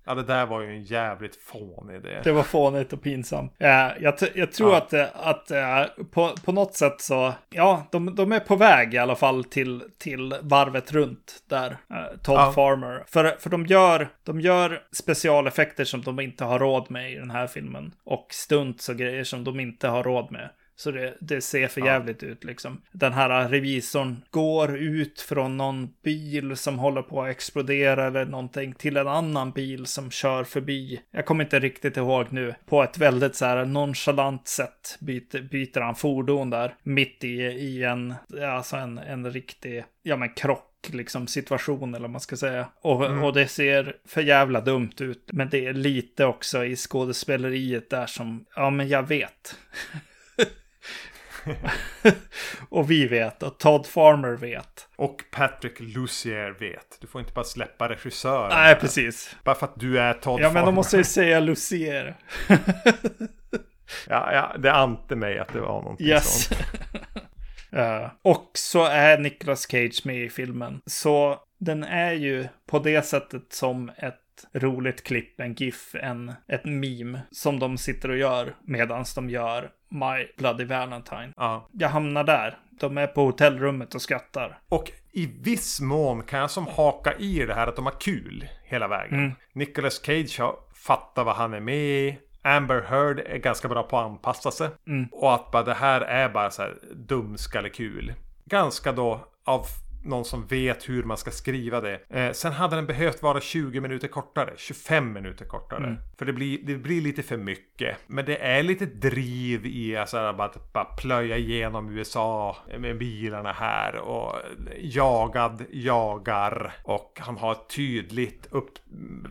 S1: Ja, det där var ju en jävligt fånig idé.
S2: Det var fånigt och pinsamt. Ja, jag, jag tror ja. att, att äh, på, på något sätt så, ja, de, de är på väg i alla fall till, till varvet runt där, äh, Todd ja. Farmer. För, för de, gör, de gör specialeffekter som de inte har råd med i den här filmen. Och stunts och grejer som de inte har råd med. Så det, det ser för jävligt ja. ut liksom. Den här revisorn går ut från någon bil som håller på att explodera eller någonting till en annan bil som kör förbi. Jag kommer inte riktigt ihåg nu. På ett väldigt så här nonchalant sätt byter, byter han fordon där. Mitt i, i en, alltså en, en riktig, ja men krock liksom situation eller vad man ska säga. Och, mm. och det ser för jävla dumt ut. Men det är lite också i skådespeleriet där som, ja men jag vet. och vi vet och Todd Farmer vet.
S1: Och Patrick Lucier vet. Du får inte bara släppa regissören.
S2: Nej, precis.
S1: Bara för att du är Todd
S2: Ja, men
S1: Farmer.
S2: de måste ju säga Lucier.
S1: Ja, ja, det ante mig att det var någonting
S2: Yes.
S1: sånt.
S2: Eh, och så är Nicolas Cage med i filmen. Så den är ju på det sättet som ett roligt klipp, en GIF, en, ett meme som de sitter och gör medan de gör My Bloody Valentine.
S1: Ja.
S2: Jag hamnar där. De är på hotellrummet och skrattar.
S1: Och i viss mån kan jag som haka i det här att de har kul hela vägen.
S2: Mm.
S1: Nicolas Cage har fattat vad han är med i. Amber Heard är ganska bra på att anpassa sig.
S2: Mm.
S1: Och att bara det här är bara så här dumskallekul. Ganska då av någon som vet hur man ska skriva det. Eh, sen hade den behövt vara 20 minuter kortare, 25 minuter kortare.
S2: Mm.
S1: För det blir, det blir lite för mycket. Men det är lite driv i alltså, att bara plöja igenom USA med bilarna här. Och jagad jagar. Och han har tydligt upp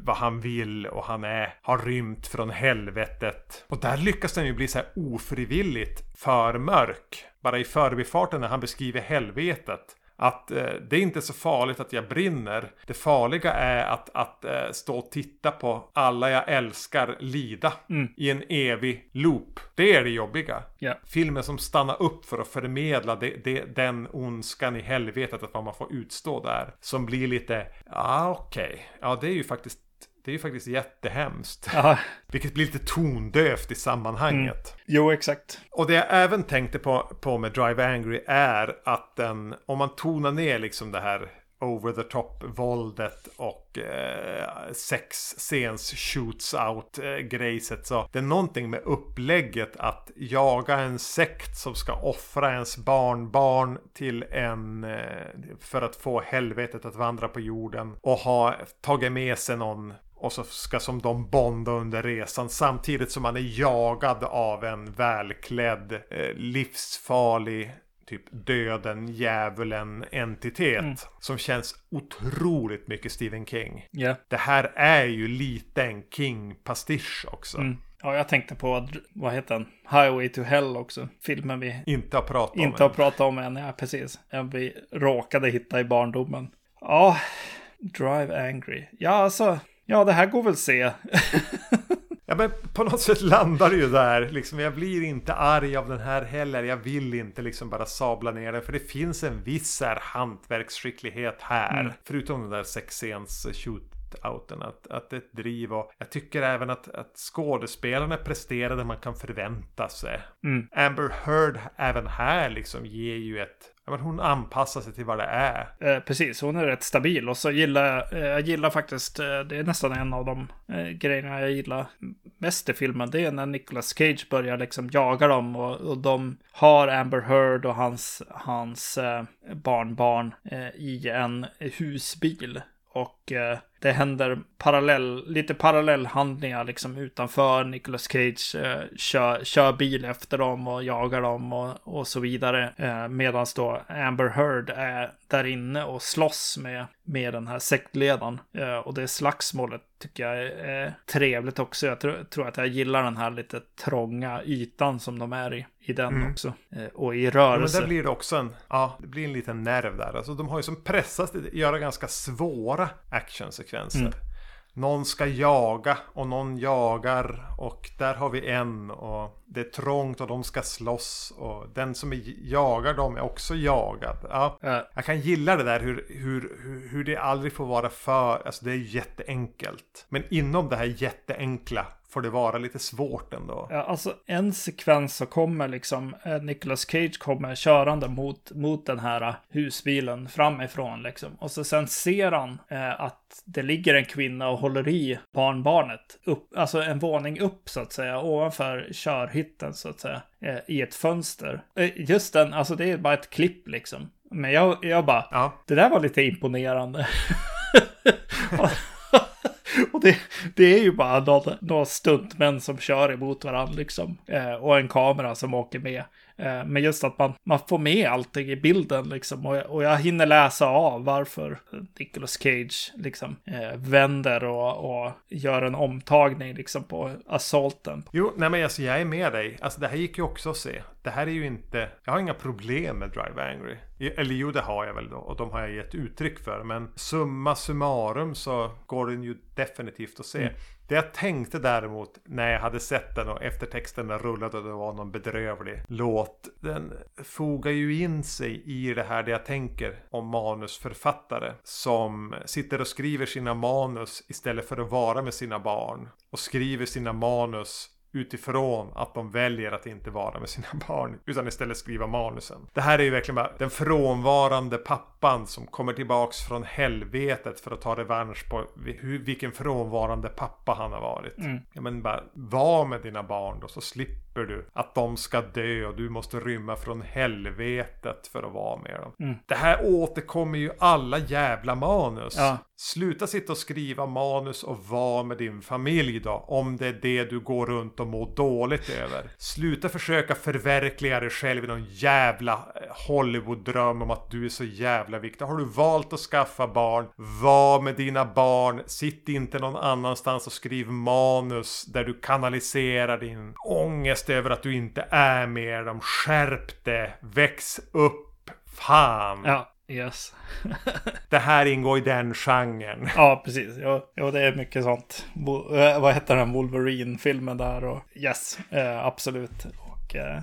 S1: vad han vill och han är, har rymt från helvetet. Och där lyckas den ju bli så här ofrivilligt för mörk. Bara i förbifarten när han beskriver helvetet. Att eh, det är inte så farligt att jag brinner. Det farliga är att, att eh, stå och titta på alla jag älskar lida i en evig loop. Det är det jobbiga.
S2: Ja.
S1: Filmen som stannar upp för att förmedla det, det, den ondskan i helvetet att man får utstå där. Som blir lite, ja okej, ja det är ju faktiskt det är ju faktiskt jättehemskt.
S2: Ja,
S1: Vilket blir lite tondövt i sammanhanget.
S2: jo exakt.
S1: Och det jag även tänkte på, på med Drive Angry är att den, om man tonar ner liksom det här over the top våldet och eh, sexscens shoots out eh, så det är någonting med upplägget att jaga en sekt som ska offra ens barnbarn till en eh, för att få helvetet att vandra på jorden och ha tagit med sig någon och så ska som de bonda under resan samtidigt som man är jagad av en välklädd, eh, livsfarlig, typ döden, djävulen entitet. Som känns otroligt mycket Stephen King.
S2: Ja.
S1: Det här är ju lite en King-pastisch också.
S2: Mm. Ja, jag tänkte på, vad heter den? Highway to Hell också. Filmen vi
S1: Inte har pratat om
S2: inte har
S1: än.
S2: pratat om än. Ja, precis. En vi råkade hitta i barndomen. Ja, Drive Angry. Ja, alltså. Ja, det här går väl se.
S1: Ja men på något sätt landar det ju där. Liksom, jag blir inte arg av den här heller. Jag vill inte liksom bara sabla ner den. För det finns en viss här hantverksskicklighet här.
S2: Mm.
S1: Förutom den där sexscens shootouten. Att, att det är ett driv och jag tycker även att, att skådespelarna presterar det man kan förvänta sig.
S2: Mm.
S1: Amber Heard även här liksom ger ju ett... Ja, men hon anpassar sig till vad det är.
S2: Eh, precis, hon är rätt stabil. Och så gillar jag, eh, jag gillar faktiskt, eh, det är nästan en av de eh, grejerna jag gillar mest i filmen. Det är när Nicolas Cage börjar liksom jaga dem. Och, och de har Amber Heard och hans, hans eh, barnbarn eh, i en husbil. Och eh, det händer parallell, lite parallellhandlingar liksom utanför. Nicolas Cage eh, kör, kör bil efter dem och jagar dem och, och så vidare. Eh, Medan då Amber Heard är där inne och slåss med, med den här sektledaren. Eh, och det slagsmålet tycker jag är, trevligt också. Jag tror, tror att jag gillar den här lite trånga ytan som de är i. I den också. Eh, och i
S1: Ja, men
S2: rörelse.
S1: där blir det också en, ja, det blir en liten nerv där. Alltså de har ju som pressats att göra ganska svåra actionsekvenser.
S2: Mm.
S1: Någon ska jaga och någon jagar och där har vi en och det är trångt och de ska slåss och den som är, jagar dem är också jagad. Ja, jag kan gilla det där hur, hur, hur, hur det aldrig får vara för, alltså det är jätteenkelt. Men inom det här jätteenkla får det vara lite svårt ändå.
S2: Ja, alltså en sekvens så kommer liksom eh, Nicolas Cage kommer körande mot, mot den här eh, husbilen framifrån liksom. Och så sen ser han eh, att det ligger en kvinna och håller i barnbarnet. Upp, alltså en våning upp så att säga, ovanför körhytten så att säga. Eh, I ett fönster. Eh, just den, alltså det är bara ett klipp liksom. Men jag, jag bara,
S1: Ja,
S2: det där var lite imponerande. och det, det är ju bara några, några stuntmän som kör emot varandra liksom. Eh, och en kamera som åker med. Eh, men just att man, man får med allting i bilden liksom. Och, och jag hinner läsa av varför Nicolas Cage liksom eh, vänder och, och gör en omtagning liksom på assaulten.
S1: Jo, nej men alltså jag är med dig. Alltså det här gick ju också att se. Det här är ju inte, jag har inga problem med Drive Angry. Eller jo, det har jag väl då. Och de har jag gett uttryck för. Men summa summarum så går den ju definitivt att se. Mm. Det jag tänkte däremot när jag hade sett den och eftertexten rullade och det var någon bedrövlig låt. Den fogar ju in sig i det här det jag tänker om manusförfattare som sitter och skriver sina manus istället för att vara med sina barn. Och skriver sina manus utifrån att de väljer att inte vara med sina barn utan istället skriva manusen. Det här är ju verkligen bara den frånvarande pappan som kommer tillbaks från helvetet för att ta revansch på hur, vilken frånvarande pappa han har varit. Mm. Ja, men bara var med dina barn då så slipper du att de ska dö och du måste rymma från helvetet för att vara med dem. Mm. Det här återkommer ju alla jävla manus. Ja. Sluta sitta och skriva manus och vara med din familj då. Om det är det du går runt och mår dåligt över. Sluta försöka förverkliga dig själv i någon jävla eh, Hollywood-dröm om att du är så jävla viktig. Har du valt att skaffa barn, var med dina barn. Sitt inte någon annanstans och skriv manus där du kanaliserar din ångest över att du inte är med dem. Skärp det, väx upp. Fan!
S2: Ja. Yes.
S1: det här ingår i den genren.
S2: Ja, precis. Jo, jo det är mycket sånt. Bo, äh, vad heter den? Wolverine-filmen där och yes, äh, absolut. Och äh,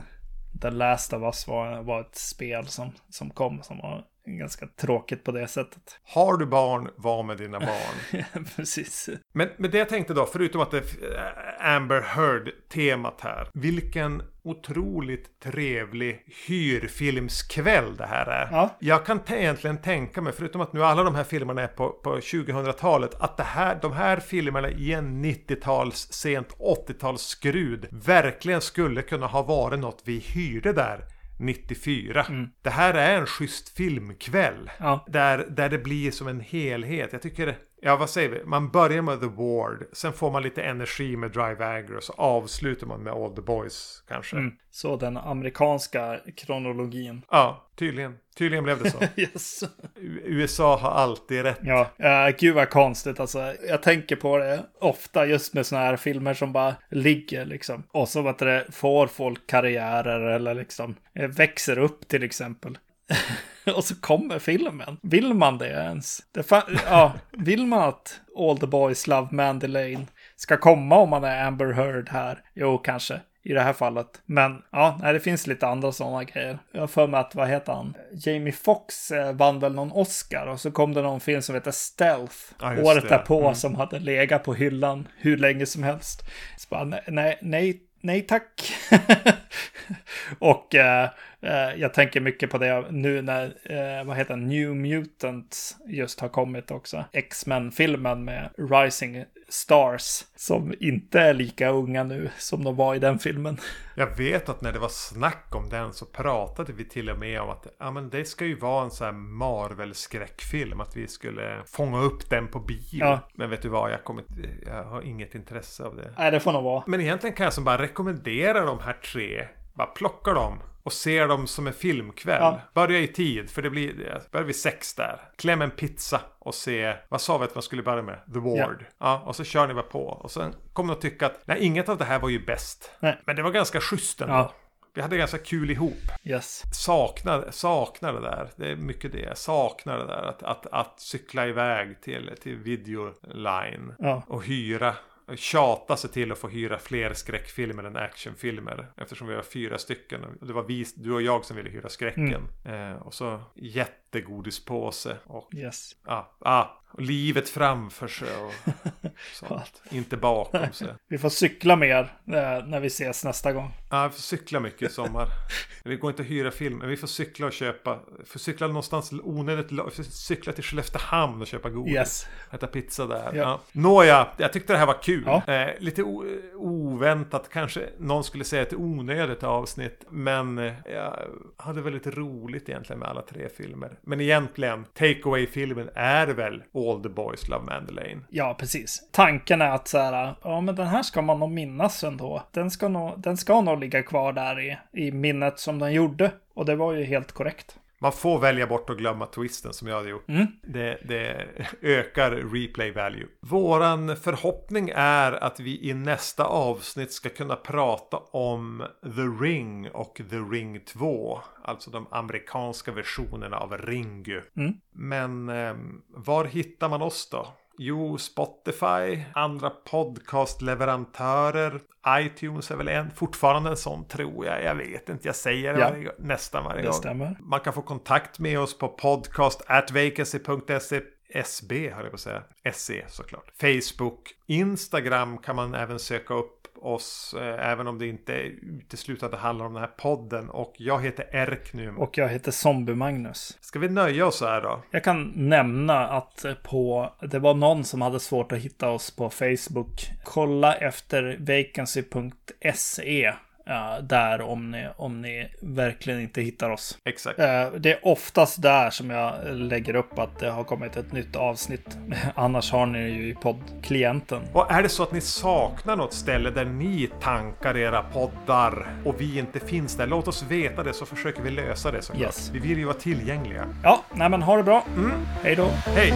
S2: The Last of Us var, var ett spel som, som kom som var ganska tråkigt på det sättet.
S1: Har du barn, var med dina barn.
S2: Precis.
S1: Men, men det jag tänkte då, förutom att det är Amber Heard-temat här. Vilken otroligt trevlig hyrfilmskväll det här är. Ja. Jag kan egentligen tänka mig, förutom att nu alla de här filmerna är på, på 2000-talet, att det här, de här filmerna i en 90-tals, sent 80-talsskrud verkligen skulle kunna ha varit något vi hyrde där 94. Mm. Det här är en schysst filmkväll. Ja. Där, där det blir som en helhet. Jag tycker Ja, vad säger vi? Man börjar med The Ward. Sen får man lite energi med Drive Agro. Så avslutar man med All the Boys kanske. Mm.
S2: Så den amerikanska kronologin.
S1: Ja, tydligen. Tydligen blev det så.
S2: yes.
S1: USA har alltid rätt.
S2: Ja, uh, gud vad konstigt alltså. Jag tänker på det ofta just med sådana här filmer som bara ligger liksom. Och så att det får folk karriärer eller liksom eh, växer upp till exempel. och så kommer filmen. Vill man det ens? Det ja, vill man att All the Boys Love Mandy Lane ska komma om man är Amber Heard här? Jo, kanske i det här fallet. Men ja, nej, det finns lite andra sådana grejer. Jag har för mig att, vad heter han? Jamie Foxx eh, vann väl någon Oscar och så kom det någon film som heter Stealth. Ja, året därpå mm. som hade legat på hyllan hur länge som helst. Så bara, nej, nej, nej tack. och Eh, jag tänker mycket på det nu när, eh, vad heter New Mutants just har kommit också. X-Men-filmen med Rising Stars som inte är lika unga nu som de var i den filmen.
S1: Jag vet att när det var snack om den så pratade vi till och med om att ja, men det ska ju vara en sån här Marvel-skräckfilm. Att vi skulle fånga upp den på bio. Ja. Men vet du vad, jag, kommer, jag har inget intresse av det.
S2: Nej, det får nog vara.
S1: Men egentligen kan jag som bara rekommendera de här tre. Bara plocka dem och ser dem som en filmkväll. Ja. Börja i tid, för det blir, börjar vid sex där. Kläm en pizza och se, vad sa vi att man skulle börja med? The Ward. Ja. ja och så kör ni bara på. Och sen kommer att tycka att, nej inget av det här var ju bäst. Nej. Men det var ganska schysst ändå. Ja. Vi hade ganska kul ihop.
S2: Yes.
S1: Saknar, saknar det där. Det är mycket det. Jag saknar det där. Att, att, att cykla iväg till, till videoline. Ja. Och hyra tjata sig till att få hyra fler skräckfilmer än actionfilmer. Eftersom vi var fyra stycken. Det var vi, du och jag som ville hyra skräcken. Mm. Eh, och så jättegodispåse. Och,
S2: yes.
S1: ah, ah, och livet framför sig och sånt. Inte bakom sig.
S2: Vi får cykla mer eh, när vi ses nästa gång.
S1: Ja, vi får cykla mycket i sommar. Det går inte att hyra film, men vi får cykla och köpa. Vi får cykla någonstans onödigt. Vi får cykla till Skelleftehamn och köpa godis.
S2: Yes.
S1: Äta pizza där. Ja. Ja. Nåja, jag tyckte det här var kul. Ja. Eh, lite oväntat, kanske någon skulle säga ett onödigt avsnitt. Men eh, jag hade väldigt roligt egentligen med alla tre filmer. Men egentligen, takeaway-filmen är väl All the Boys Love Mandalane.
S2: Ja, precis. Tanken är att så här, ja men den här ska man nog minnas ändå. Den ska nog, den ska nog ligga kvar där i, i minnet som den gjorde. Och det var ju helt korrekt.
S1: Man får välja bort och glömma twisten som jag hade gjort.
S2: Mm.
S1: Det, det ökar replay value. Våran förhoppning är att vi i nästa avsnitt ska kunna prata om The Ring och The Ring 2. Alltså de amerikanska versionerna av Ringu.
S2: Mm.
S1: Men eh, var hittar man oss då? Jo, Spotify, andra podcastleverantörer, iTunes är väl en, fortfarande en sån tror jag. Jag vet inte, jag säger det
S2: Ja.
S1: varje, nästan varje
S2: Det
S1: gång.
S2: stämmer.
S1: Man kan få kontakt med oss på podcast at vacancy.se SB höll jag på att säga. SE såklart. Facebook. Instagram kan man även söka upp oss. Eh, även om det inte uteslutande handlar om den här podden. Och jag heter Erknum.
S2: Och jag heter Zombie-Magnus.
S1: Ska vi nöja oss här då?
S2: Jag kan nämna att på, det var någon som hade svårt att hitta oss på Facebook. Kolla efter vacancy.se. Ja, där om ni, om ni verkligen inte hittar oss.
S1: Exakt.
S2: Eh, Det är oftast där som jag lägger upp att det har kommit ett nytt avsnitt. Annars har ni ju i poddklienten.
S1: Och är det så att ni saknar något ställe där ni tankar era poddar och vi inte finns där, låt oss veta det så försöker vi lösa det såklart.
S2: Yes.
S1: Vi vill ju vara tillgängliga.
S2: Ja, nej men ha det bra. Hej då.
S1: Hej!